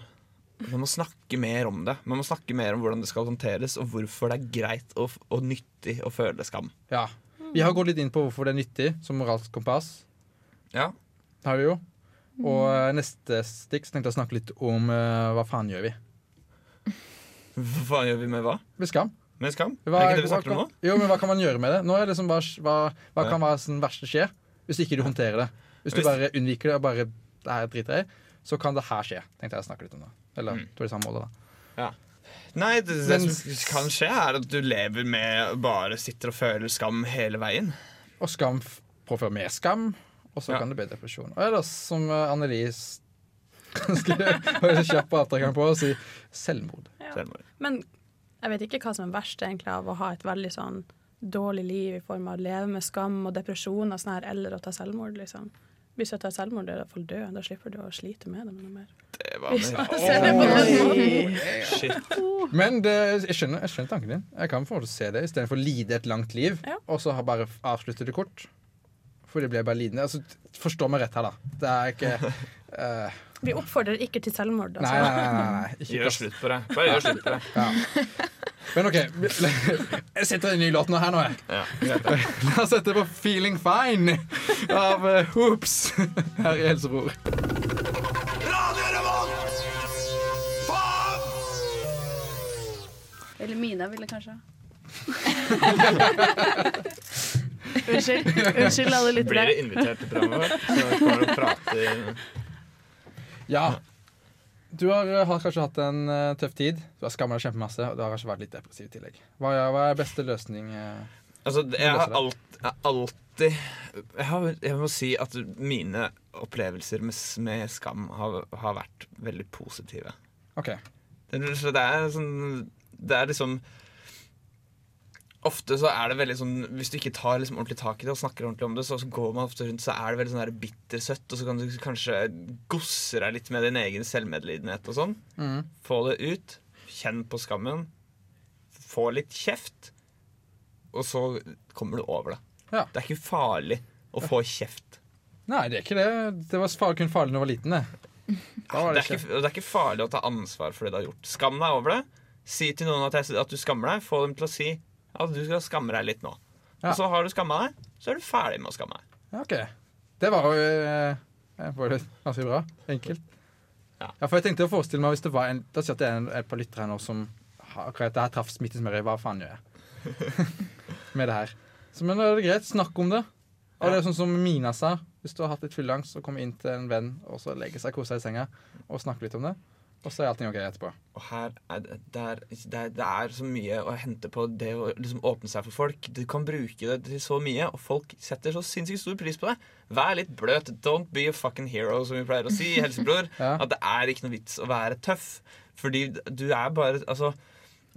Man må snakke mer om det. Man må snakke mer om hvordan det skal håndteres, og hvorfor det er greit og, og nyttig å føle skam. Ja. Vi har gått litt inn på hvorfor det er nyttig som moralsk kompass. Ja. Det har vi jo. Og eh, neste stikk så tenkte jeg å snakke litt om uh, hva faen gjør vi? Hva faen gjør vi med hva? Med skam. Med skam? Hva, er ikke det vi snakker om nå? Jo, men hva kan man gjøre med det? Nå er det liksom bare, hva, hva Ja. kan være sånn verste skje hvis ikke du håndterer det? Hvis du bare unnviker det og bare det her driter jeg så kan det her skje. Tenkte jeg å snakke litt om det. Eller Mm. det det samme målet, da. Nei, det, det Men- som kan skje, er at du lever med bare sitter og føler skam hele veien. Og skam påfører mer skam, og så Ja. kan det bli depresjon. Og ellers, som Annelies ganske kjapp avtrekkeren på, å si selvmord. Ja. Selvmord. Men jeg vet ikke hva som er verst egentlig av å ha et veldig sånn dårlig liv i form av å leve med skam og depresjon og sånn her, eller å ta selvmord, liksom. Hvis jeg tar selvmord, er jeg i hvert fall død. Da slipper du å slite med det noe mer. Det var det. Shit. Men det, jeg, skjønner, jeg skjønner tanken din. Jeg kan få se det istedenfor å lide et langt liv, Ja. og så ha bare avslutte det kort. For det blir bare lidende. Altså, forstå meg rett her, da. Det er ikke eh, Vi oppfordrer ikke til selvmord. Altså. Nei, nei, nei. nei, Gjør slutt på det. Bare gjør slutt på det. Ja. Men OK. Jeg setter en ny låt nå her nå, jeg. Ja. La oss sette på 'Feeling Fine' av eh, Hoops her i Helsebror. Eller Mina ville kanskje. Unnskyld. Unnskyld alle Blir du dere invitert til programmet vårt? Så kan dere prate Ja. Du har, eh, har kanskje hatt en uh, tøff tid. Du har skamma deg kjempemasse, og du har kanskje vært litt depressiv i tillegg. Hva er, hva er beste løsning? Uh, Altså, jeg har alt, jeg har alltid jeg, har, jeg må si at mine opplevelser med, med skam har, har vært veldig positive. OK. Det, så det er sånn Det er liksom Ofte så er det veldig sånn Hvis du ikke tar liksom ordentlig tak i det og snakker ordentlig om det, så, så går man ofte rundt så er det veldig sånn bittersøtt, og så kan du kanskje gosse deg litt med din egen selvmedlidenhet og sånn. Mm. Få det ut. Kjenn på skammen. Få litt kjeft. Og så kommer du over det. Ja. Det er ikke farlig å få kjeft. Nei, det er ikke det. Det var far- kun farlig da jeg var liten. Det. Var Det det er, ikke. det er ikke farlig å ta ansvar for det du har gjort. Skam deg over det. Si til noen at, jeg, at du skammer deg. Få dem til å si at du skal skamme deg litt nå. Ja. Og så har du skamma deg, så er du ferdig med å skamme deg. Ja, ok. Det var jo eh, Jeg ganske bra. Enkelt. Ja. for jeg tenkte å forestille meg hvis det var en Da sier jeg at det er en, et par lyttere her nå som akkurat det her traff smittesmøret. Hva faen gjør jeg med det her? Så, men da er det greit. Snakk om det. Og det er sånn som Mina sa. Hvis du har hatt litt fylleangst, så kommer inn til en venn og så legge seg, kose seg i senga og snakke litt om det. Og så er allting OK etterpå. Og her er det, det, er, det, er, det er så mye å hente på det å liksom åpne seg for folk. Du kan bruke det til så mye, og folk setter så sinnssykt stor pris på det. Vær litt bløt. Don't be a fucking hero, som vi pleier å si i Helsebror. Ja. At det er ikke noe vits å være tøff. Fordi du er bare Altså,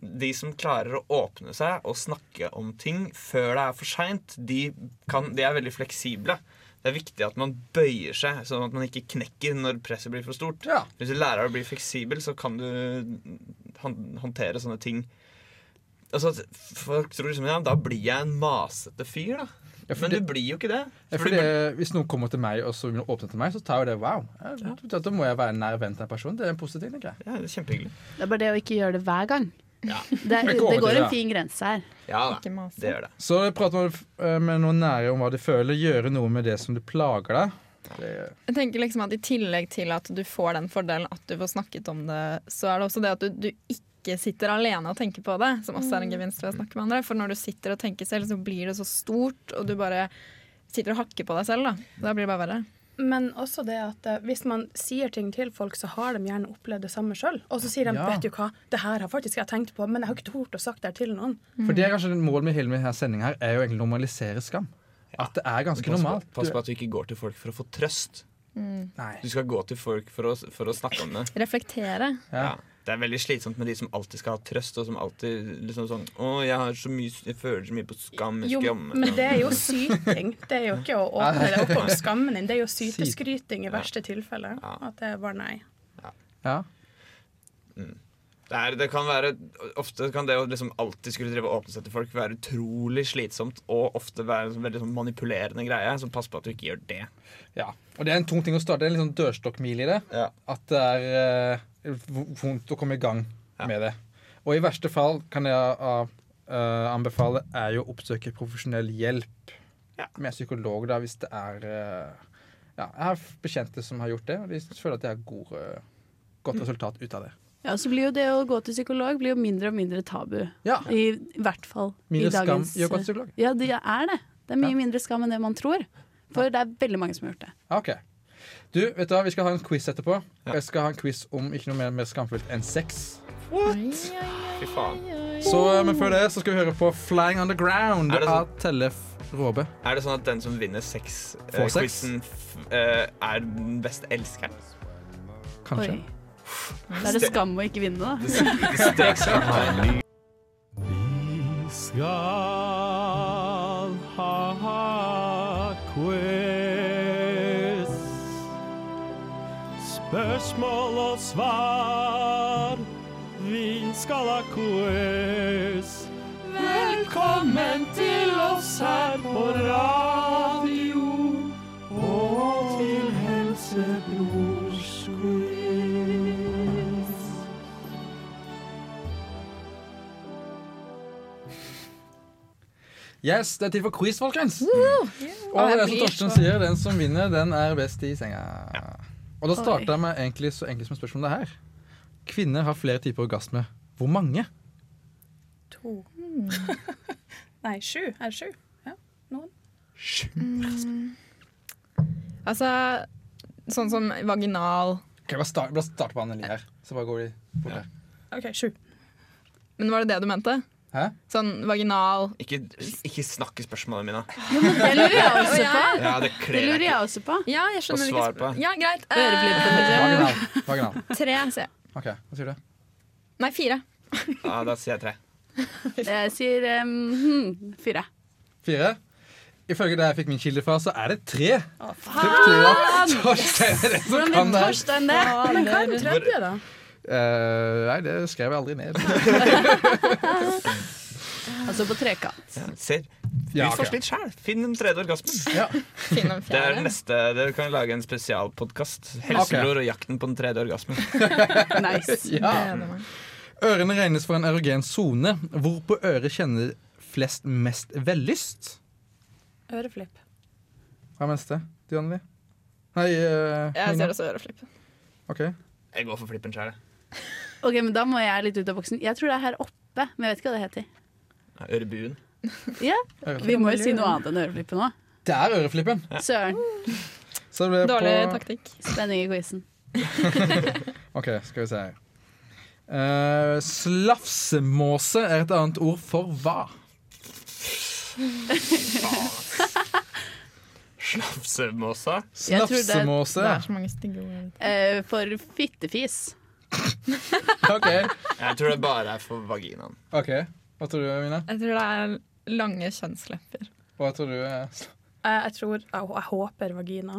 de som klarer å åpne seg og snakke om ting før det er for seint, de, de er veldig fleksible. Det er viktig at man bøyer seg, sånn at man ikke knekker når presset blir for stort. Ja. Hvis du lærer deg å bli fleksibel, så kan du håndtere sånne ting. Altså, Folk tror liksom ja, da blir jeg en masete fyr, da. Ja, Men det- du blir jo ikke det. Ja, fordi, for hvis noen kommer til meg og så vil åpne til meg, så tar jo det wow. Ja, da- Da må jeg være en nær venn til en person. Det er en positiv ting. Ja, det er kjempehyggelig. Det er bare det å ikke gjøre det hver gang. Det, det går en fin grense her. Ja Ikke mase. det gjør det. Så prat med, eh, med noen nære om hva de føler. Gjøre noe med det som du plager deg. Det, Jeg tenker liksom at I tillegg til at du får den fordelen at du får snakket om det, så er det også det at du, du ikke sitter alene og tenker på det, som også er en gevinst ved å snakke med andre. For når du sitter og tenker selv, så blir det så stort, og du bare sitter og hakker på deg selv. Da, da blir det bare verre. Men også det at eh, hvis man sier ting til folk, så har de gjerne opplevd det samme sjøl. Og så sier de Ja. 'vet du hva, det her har faktisk jeg tenkt på, men jeg har ikke tort å sagt det til noen'. For det er kanskje Målet med hele denne sendinga her er jo egentlig å normalisere skam. At det er ganske Pass på, normalt. pass på at du ikke går til folk for å få trøst. Nei. Du skal gå til folk for å, for å snakke om det. Reflektere. Ja. Det er veldig slitsomt med de som alltid skal ha trøst, og som alltid liksom sånn Å, jeg har så mye Jeg føler så mye på skam. Jo, men det er jo syting. Det er jo ikke å åpne det opp om skammen din. Det er jo syteskryting i verste tilfelle. At det er bare nei. Ja. Det, er, det kan være Ofte kan det å liksom alltid skulle drive åpne seg til folk være utrolig slitsomt, og ofte være en sånn veldig sånn manipulerende greie. Så pass på at du ikke gjør det. ja. Og det er en tung ting å starte. Det er en litt sånn dørstokkmil i det. Ja. At det er eh, vondt å komme i gang Ja. med det. Og i verste fall kan jeg uh, uh, anbefale er jo å oppsøke profesjonell hjelp Ja. med psykolog, da, hvis det er uh, Ja, jeg har bekjente som har gjort det, og de føler at det er god, uh, godt resultat ut av det. Ja, så blir jo det å gå til psykolog blir jo mindre og mindre tabu. Ja. I, hvert fall Mindre i skam i å gå til psykolog. Ja, det er det. Det er mye Ja. mindre skam enn det man tror. For det er veldig mange som har gjort det. OK. Du, vet du hva, vi skal ha en quiz etterpå. Jeg skal ha en quiz om ikke noe mer, mer skamfullt enn sex. What? Fy faen. Så, uh, men før det så skal vi høre på 'Flying On The Ground' Er av Tellef Råbe. Er det sånn at den som vinner sex-quizen, sex-quizen, er den beste elskeren? Kanskje. Oi. Da er det skam å ikke vinne, da. Vi skal Spørsmål og svar. Vi skal ha quiz. Velkommen til oss her på radio og til Helsebrors quiz. Yes, det er tid for quiz, folkens. Og det er som Torsten sier, den som vinner, den er best i senga. Og da starta jeg med egentlig så enkelt som et spørsmål om det her. Kvinner har flere typer orgasme. Hvor mange? To. nei, sju. Er det sju? Ja, noen. Altså, sånn som vaginal Ok, bare start, bare start på Anneli her. Så bare går vi bort her. OK, sju. Men var det det du mente? Hæ? Sånn vaginal Ikke, ikke snakk i spørsmålene mine. Det lurer jeg også på. Ja, det kler lurer ikke. jeg også på. Ja, jeg skjønner ikke svar på. Ja, greit. Eh, Vaginal. Vaginal. tre, sier jeg. OK, hva sier du? Nei, fire. Ja, da sier jeg tre. Jeg sier um, fire. Fire? Ifølge det jeg fikk min kilde fra, så er det tre. Å, faen! Torstein er det som Hvordan kan det. Torstein det? Men hva er den tredje, da? Eh, nei, det skrev jeg aldri ned. Altså på trekant. Ja, ser. Ja, okay. Utforsk litt sjæl. Finn den tredje orgasmen. Ja. Finn en Det er den neste, Dere kan lage en spesialpodkast. Helsebror og jakten på den tredje orgasmen. Nice. Ja. Ørene regnes for en erogen sone. Hvor på øret kjenner flest mest vellyst? Øreflipp. Hva er meste? Du, Lie? Nei, uh, Jeg ser også øreflipp. Okay. Jeg går for flippen sjøl. Ok, men Da må jeg litt ut av boksen. Jeg tror det er her oppe, men jeg vet ikke hva det heter. Ørebuen. Ja, Vi må jo si noe annet enn øreflippen nå. Det er øreflippen. Søren. Så det Dårlig på taktikk. Spenning i quizen. OK, skal vi se her. Uh, slafsemåse er et annet ord for hva? Slafsemåse? Jeg tror det- Slafsemåse. Det er så mange stygge ord. Eh, for fittefis. OK. Jeg tror det bare er for vaginaen. ok Hva tror du, Mina? Jeg tror det er lange kjønnslepper. Hva tror du? eh, Eh, jeg tror Jeg, jeg håper vagina.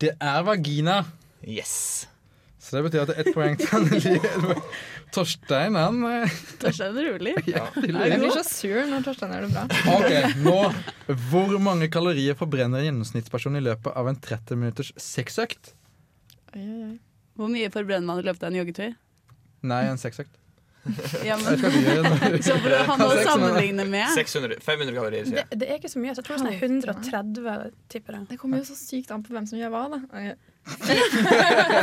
Det er vagina. Yes. Så det betyr at det er ett poeng til Anneli. Torstein, han eh, Torstein er rolig. ja, Jeg blir så sur når Torstein gjør det bra. OK, nå Hvor mange kalorier forbrenner en gjennomsnittsperson i løpet av en 30 minutters sexøkt? Oi, oi, oi. Hvor mye forbrenner man i løpet av en joggetur? Nei, en sexøkt. Ja, men, så for å ha noe å sammenligne med 600, 500 kalorier, sier jeg. det er ikke så mye. Så jeg tror det er 130, tipper jeg. Det kommer jo så sykt an på hvem som gjør hva, da.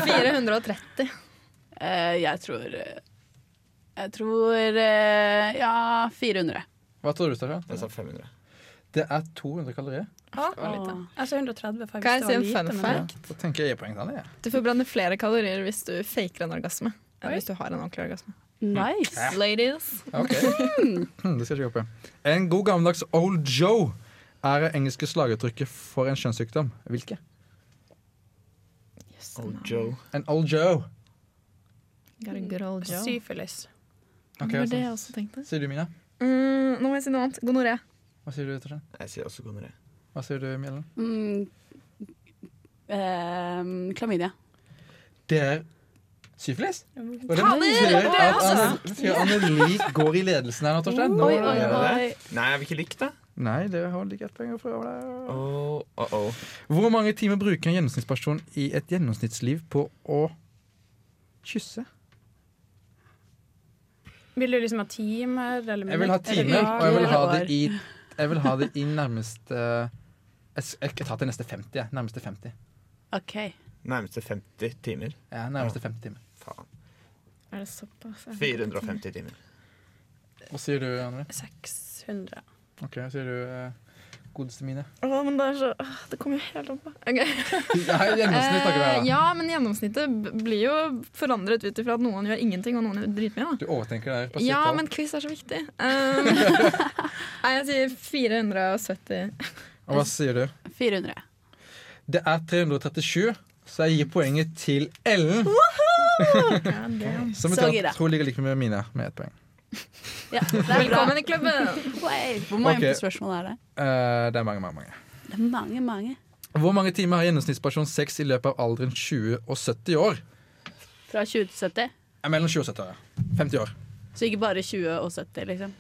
430. Uh, Jeg tror eh, Jeg tror uh, ja, 400. Hva tror du, Stasja? Jeg sa 500. Det er 200 kalorier. Ah, da. sa 130. For Kan jeg si en fun fact? Da tenker jeg poeng han. Du forbrenner flere kalorier hvis du faker en orgasme. Enn Oi. hvis du har en ordentlig orgasme. Nice. Ladies. Ok. Hmm, Det skal jeg ikke håpe. En god gammeldags Old Joe er det engelske slaguttrykket for en kjønnssykdom. Hvilke? Yes, Oh, Joe. En Old Joe. Got a good old Joe. Syfilis. Okay, det var det jeg også tenkte. Sier du, Mina? Mm, nå må jeg si noe annet. Gonoré. Hva sier du, Torstein? Jeg sier også gonoré. Hva sier du, Mjellen? Mm, eh, klamydia. Det er syfilis. Og det betyr er at. Anne- Anneli går i ledelsen her nå, Torstein. Nå Oi, er oi, det. Nei, jeg vil ikke likt det. Nei, det holder ikke ett poeng fra deg. Oh, oh, oh. Hvor mange timer bruker en gjennomsnittsperson i et gjennomsnittsliv på å kysse? Vil du liksom ha timer eller Jeg vil ha timer, og jeg vil ha det i, jeg vil ha det i nærmeste Jeg tar til neste 50. jeg. Nærmeste 50. OK. Nærmeste 50 timer. Ja, nærmeste 50 timer. Faen. Er det såpass? 450 timer. Hva sier du, Anne? 600. Ok, hva sier du, eh, godeste mine? Å, men det er så åh, Det kommer jo helt an på. Ok. Ja, gjennomsnitt her, Eh, ja, men gjennomsnittet b- blir jo forandret ut ifra at noen gjør ingenting, og noen gjør dritmye. da. Du overtenker det. her på Ja, men quiz er så viktig. Um, nei, jeg sier 470. Og hva sier du? 400. Det er 337, så jeg gir poenget til Ellen. Som Så betyr at jeg tror ligger like mye med mine med ett poeng. Ja, det er. Velkommen i klubben! Hvor mange okay. spørsmål er det? Uh, det er mange, mange, mange. Det er mange, mange. Hvor mange timer har gjennomsnittsperson 6 i løpet av alderen 20 og 70 år? Fra 20 til 70? Ja, Mellom 20 og 70 år, ja. 50 år. Så ikke bare 20 og 70, liksom?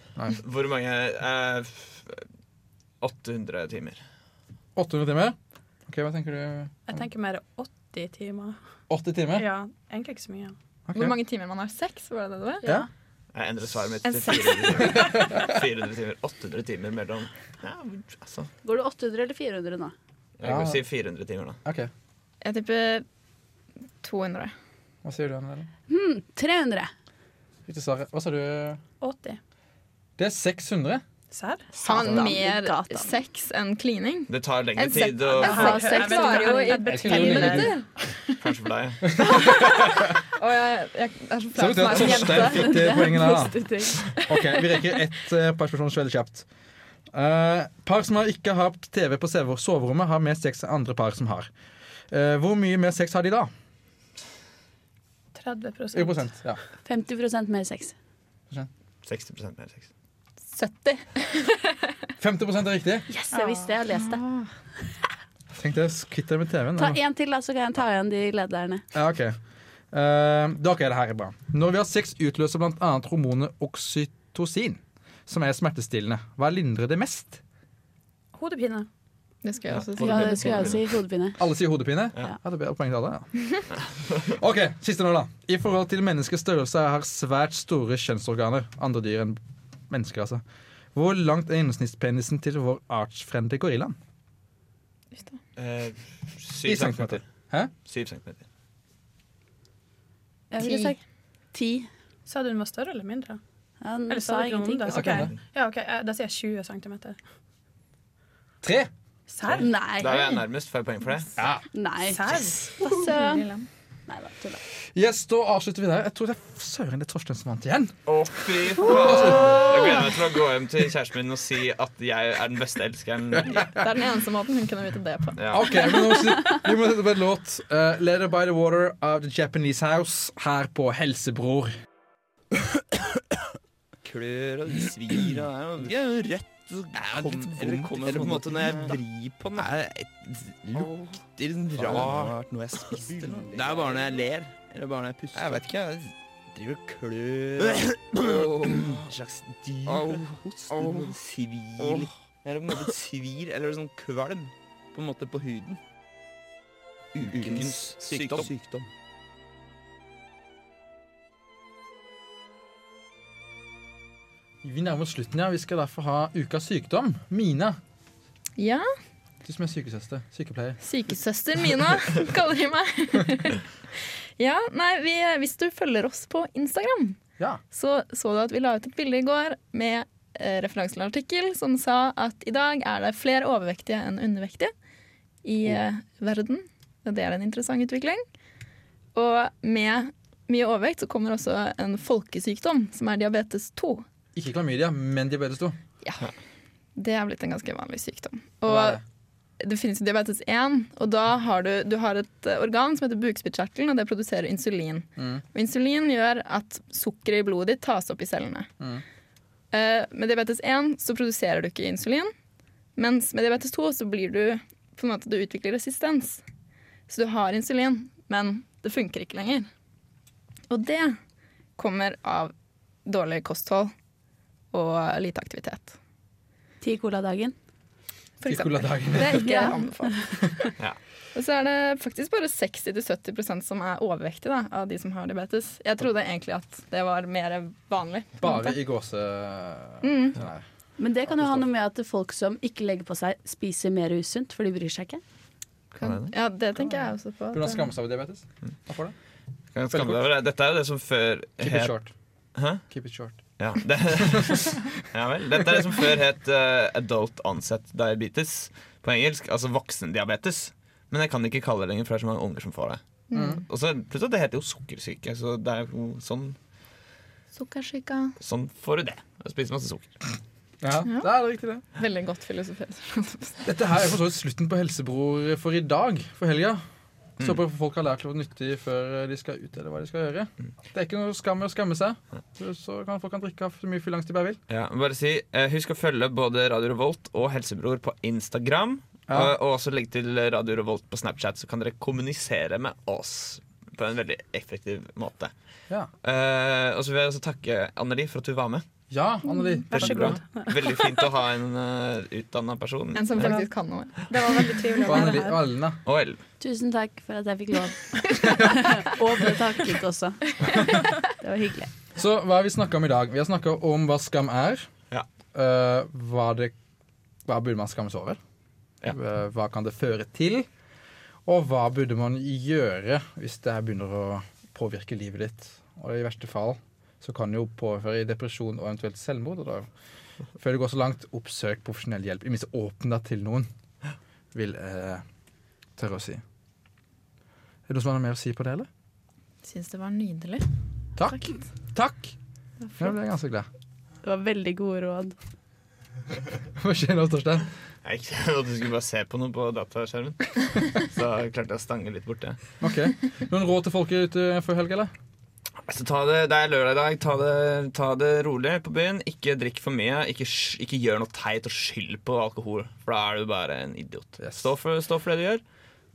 Hvor mange eh, 800 timer. 800 timer? Ok, Hva tenker du? Jeg tenker mer 80 timer. 80 timer? Ja, egentlig ikke så mye. Okay. Hvor mange timer man har sex? Var det det var? Ja. Jeg endrer svaret mitt til 400 timer. 400 timer. 800 timer mellom ja, altså. Går du 800 eller 400 nå? Jeg kan si 400 timer, da. Okay. Jeg tipper 200. Hva sier du, Anne? Hmm, 300. Hva sa du? 80. Det er 600. Serr? Man mer Gata. sex enn klining? Det tar lengre En tid å ha sex varer jo i ligger- minutter. Kanskje for deg. Og jeg, jeg er så flau for meg som jente. fikk det poenget der, da. Ok, Vi rekker ett uh, par spørsmål veldig kjapt. Uh, par som har ikke har TV på sove- soverommet, har mer sex enn andre par som har. Uh, hvor mye mer sex har de da? 30 I prosent. Ja. 50 mer sex. 60% mer sex. 70. 50 er riktig. Yes, jeg visste det. Jeg har lest det. Tenkte jeg kvitt deg med TV-en. Ta én til, da, så kan jeg ta igjen de lederne. Ja, ok. Uh, da, er det her er bra. Når vi har sex, utløser bl.a. hormonet oksytocin, som er smertestillende. Hva lindrer det mest? Hodepine. Det skal jeg også si. Ja, det skal jeg si. Hodepine. Alle sier hodepine? Ja. Ja, det blir poeng til alle. Ja. OK, siste nå, da. I forhold til menneskets størrelse har svært store kjønnsorganer. Andre dyr enn mennesker, altså. Hvor langt er gjennomsnittspenisen til vår artsfrende gorillaen? Eh, Syv centimeter. Hæ? Syv centimeter. Jeg ville Ti. sagt ti. Sa du den var større eller mindre? Ja, Eller sa ingenting. det? Jeg Ok. Ja, ok, eh, Da sier jeg 20 centimeter. Tre! Serr? Nei. Da er jeg nærmest. Får jeg poeng for det? Ja. Nei. Serr? Hva søren? Nei da, tulla. Yes, da avslutter vi der. Jeg tror det er søren det er Torstein som vant igjen. Å, fy faen! Jeg gleder meg til å gå hjem til kjæresten min og si at jeg er den beste elskeren. Det er den eneste måten hun kunne vite det på. Ja. Ok, men nå vi, må sette på en låt. Uh, 'Letter by the Water' av The Japanese House her på Helsebror. klør og svir og det er jo rødt. Eller, eller på en måte når jeg vrir på den. Det lukter rart noe jeg spiste. Det er bare når jeg ler. Eller bare når jeg puster. Jeg vet ikke. Jeg driver og klør. En slags dyr. Hoster. Det svir. Eller på en måte svir, eller sånn kvalm. På en måte på huden. Ukens sykdom. sykdom. Vi nærmer oss slutten, ja. Vi skal derfor ha ukas sykdom. Mina, Ja, du som er sykesøster. Sykepleier. sykesøster Mina kaller de meg. ja, nei, vi, hvis du følger oss på Instagram, Ja. så så du at vi la ut et bilde i går med eh, referanse til en artikkel som sa at i dag er det flere overvektige enn undervektige i eh, verden. Og det er en interessant utvikling. Og med mye overvekt så kommer også en folkesykdom, som er diabetes 2. Ikke klamydia, men diabetes 2. Ja. Det er blitt en ganske vanlig sykdom. Og det? det finnes jo diabetes 1, og da har du, du har et eh, organ som heter bukspyttkjertelen, og det produserer insulin. Mm. Og insulin gjør at sukkeret i blodet ditt tas opp i cellene. Mm. Uh, med diabetes 1 så produserer du ikke insulin, mens med diabetes 2 så blir du på en måte du utvikler resistens. Så du har insulin, men det funker ikke lenger. Og det kommer av dårlig kosthold og lite aktivitet. Ti cola-dagen. For Ti eksempel. cola-dagen. Det er ikke Ja. anbefalt. Ja. Og så er det faktisk bare 60-70% som er overvektige da, av de som har diabetes. Jeg trodde egentlig at det var mer vanlig. Bare måte. i gåse... Mm. Nei. Men det kan jo ha noe med at folk som ikke legger på seg, spiser mer usunt, for de bryr seg ikke. Kan, ja, det tenker jeg også på. Burde han skamme seg over diabetes? Hva får det? Kan jeg skamme deg over det? Dette er jo det som før Keep it short. Hæ? Keep it short. Ja, det, ja vel. Dette er det som før het uh, adult onset diabetes på engelsk. Altså voksendiabetes. Men jeg kan ikke kalle det lenger, for det er så mange unger som får det. Mm. Og så plutselig det heter jo sukkersyke, så det er jo sånn, Sukkersyke. sånn får du det. Å spise masse sukker. Ja, Ja. det er riktig det. Veldig godt filosofert. Dette her er for så vidt slutten på Helsebror for i dag, for helga. Så Mm. jeg folk har lært noe nyttig før de skal ut, eller hva de skal gjøre. Det er ikke noe skam med å skamme seg. Så kan folk kan drikke så mye fyllangst de bare vil. Ja, bare si, eh, Husk å følge både Radio Revolt og Helsebror på Instagram. Ja. Og, og også legg til Radio Revolt på Snapchat, så kan dere kommunisere med oss på en veldig effektiv måte. Ja, Eh, og så vil jeg også takke Anneli for at du var med. Ja Anneli. Vær så god. Veldig fint å ha en uh, utdanna person. En som faktisk kan noe. Det var veldig trivelig Og Anneli og Ellen, da. Og Ellen. Tusen takk for at jeg fikk lov. og ble takket også. Det var hyggelig. Så hva har vi snakka om i dag? Vi har snakka om hva skam er. Ja. Uh, hva, det, hva burde man skamme seg over? Ja. Uh, hva kan det føre til? Og hva burde man gjøre hvis det her begynner å påvirke livet ditt? Og i verste fall så kan det jo påføre depresjon og eventuelt selvmord. Og da, før det går så langt, oppsøk profesjonell hjelp. I minst åpne deg til noen, vil jeg tørre å si. Er det noen som har noe mer å si på det, eller? Syns det var nydelig. Takk. Takk. Jeg ble ganske glad. Det var veldig gode råd. Hva skjer nå, Torstein? Jeg trodde du skulle bare se på noe på dataskjermen. Så klarte jeg å stange litt bort det. Ok. Noen råd til folket ute før helg, eller? Altså, ta det, det er lørdag i dag. Ta det, ta det rolig på byen. Ikke drikk for mye. Ikke, ikke gjør noe teit og skyld på alkohol, for da er du bare en idiot. Yes. Stå, for, stå for det du gjør.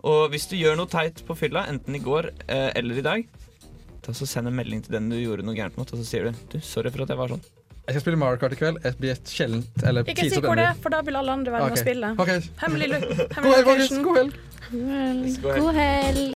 Og hvis du gjør noe teit på fylla, enten i går eh, eller i dag, ta så send en melding til den du gjorde noe gærent mot, og så sier du du, 'sorry for at jeg var sånn'. Jeg skal spille Mario Kart i kveld. Jeg blir et sjeldent eller Ikke si hvor det er, for da vil alle andre være med okay. og spille. Okay. Hemmelig, hemmelig helg, folkens. location. God helg. God helg. God helg.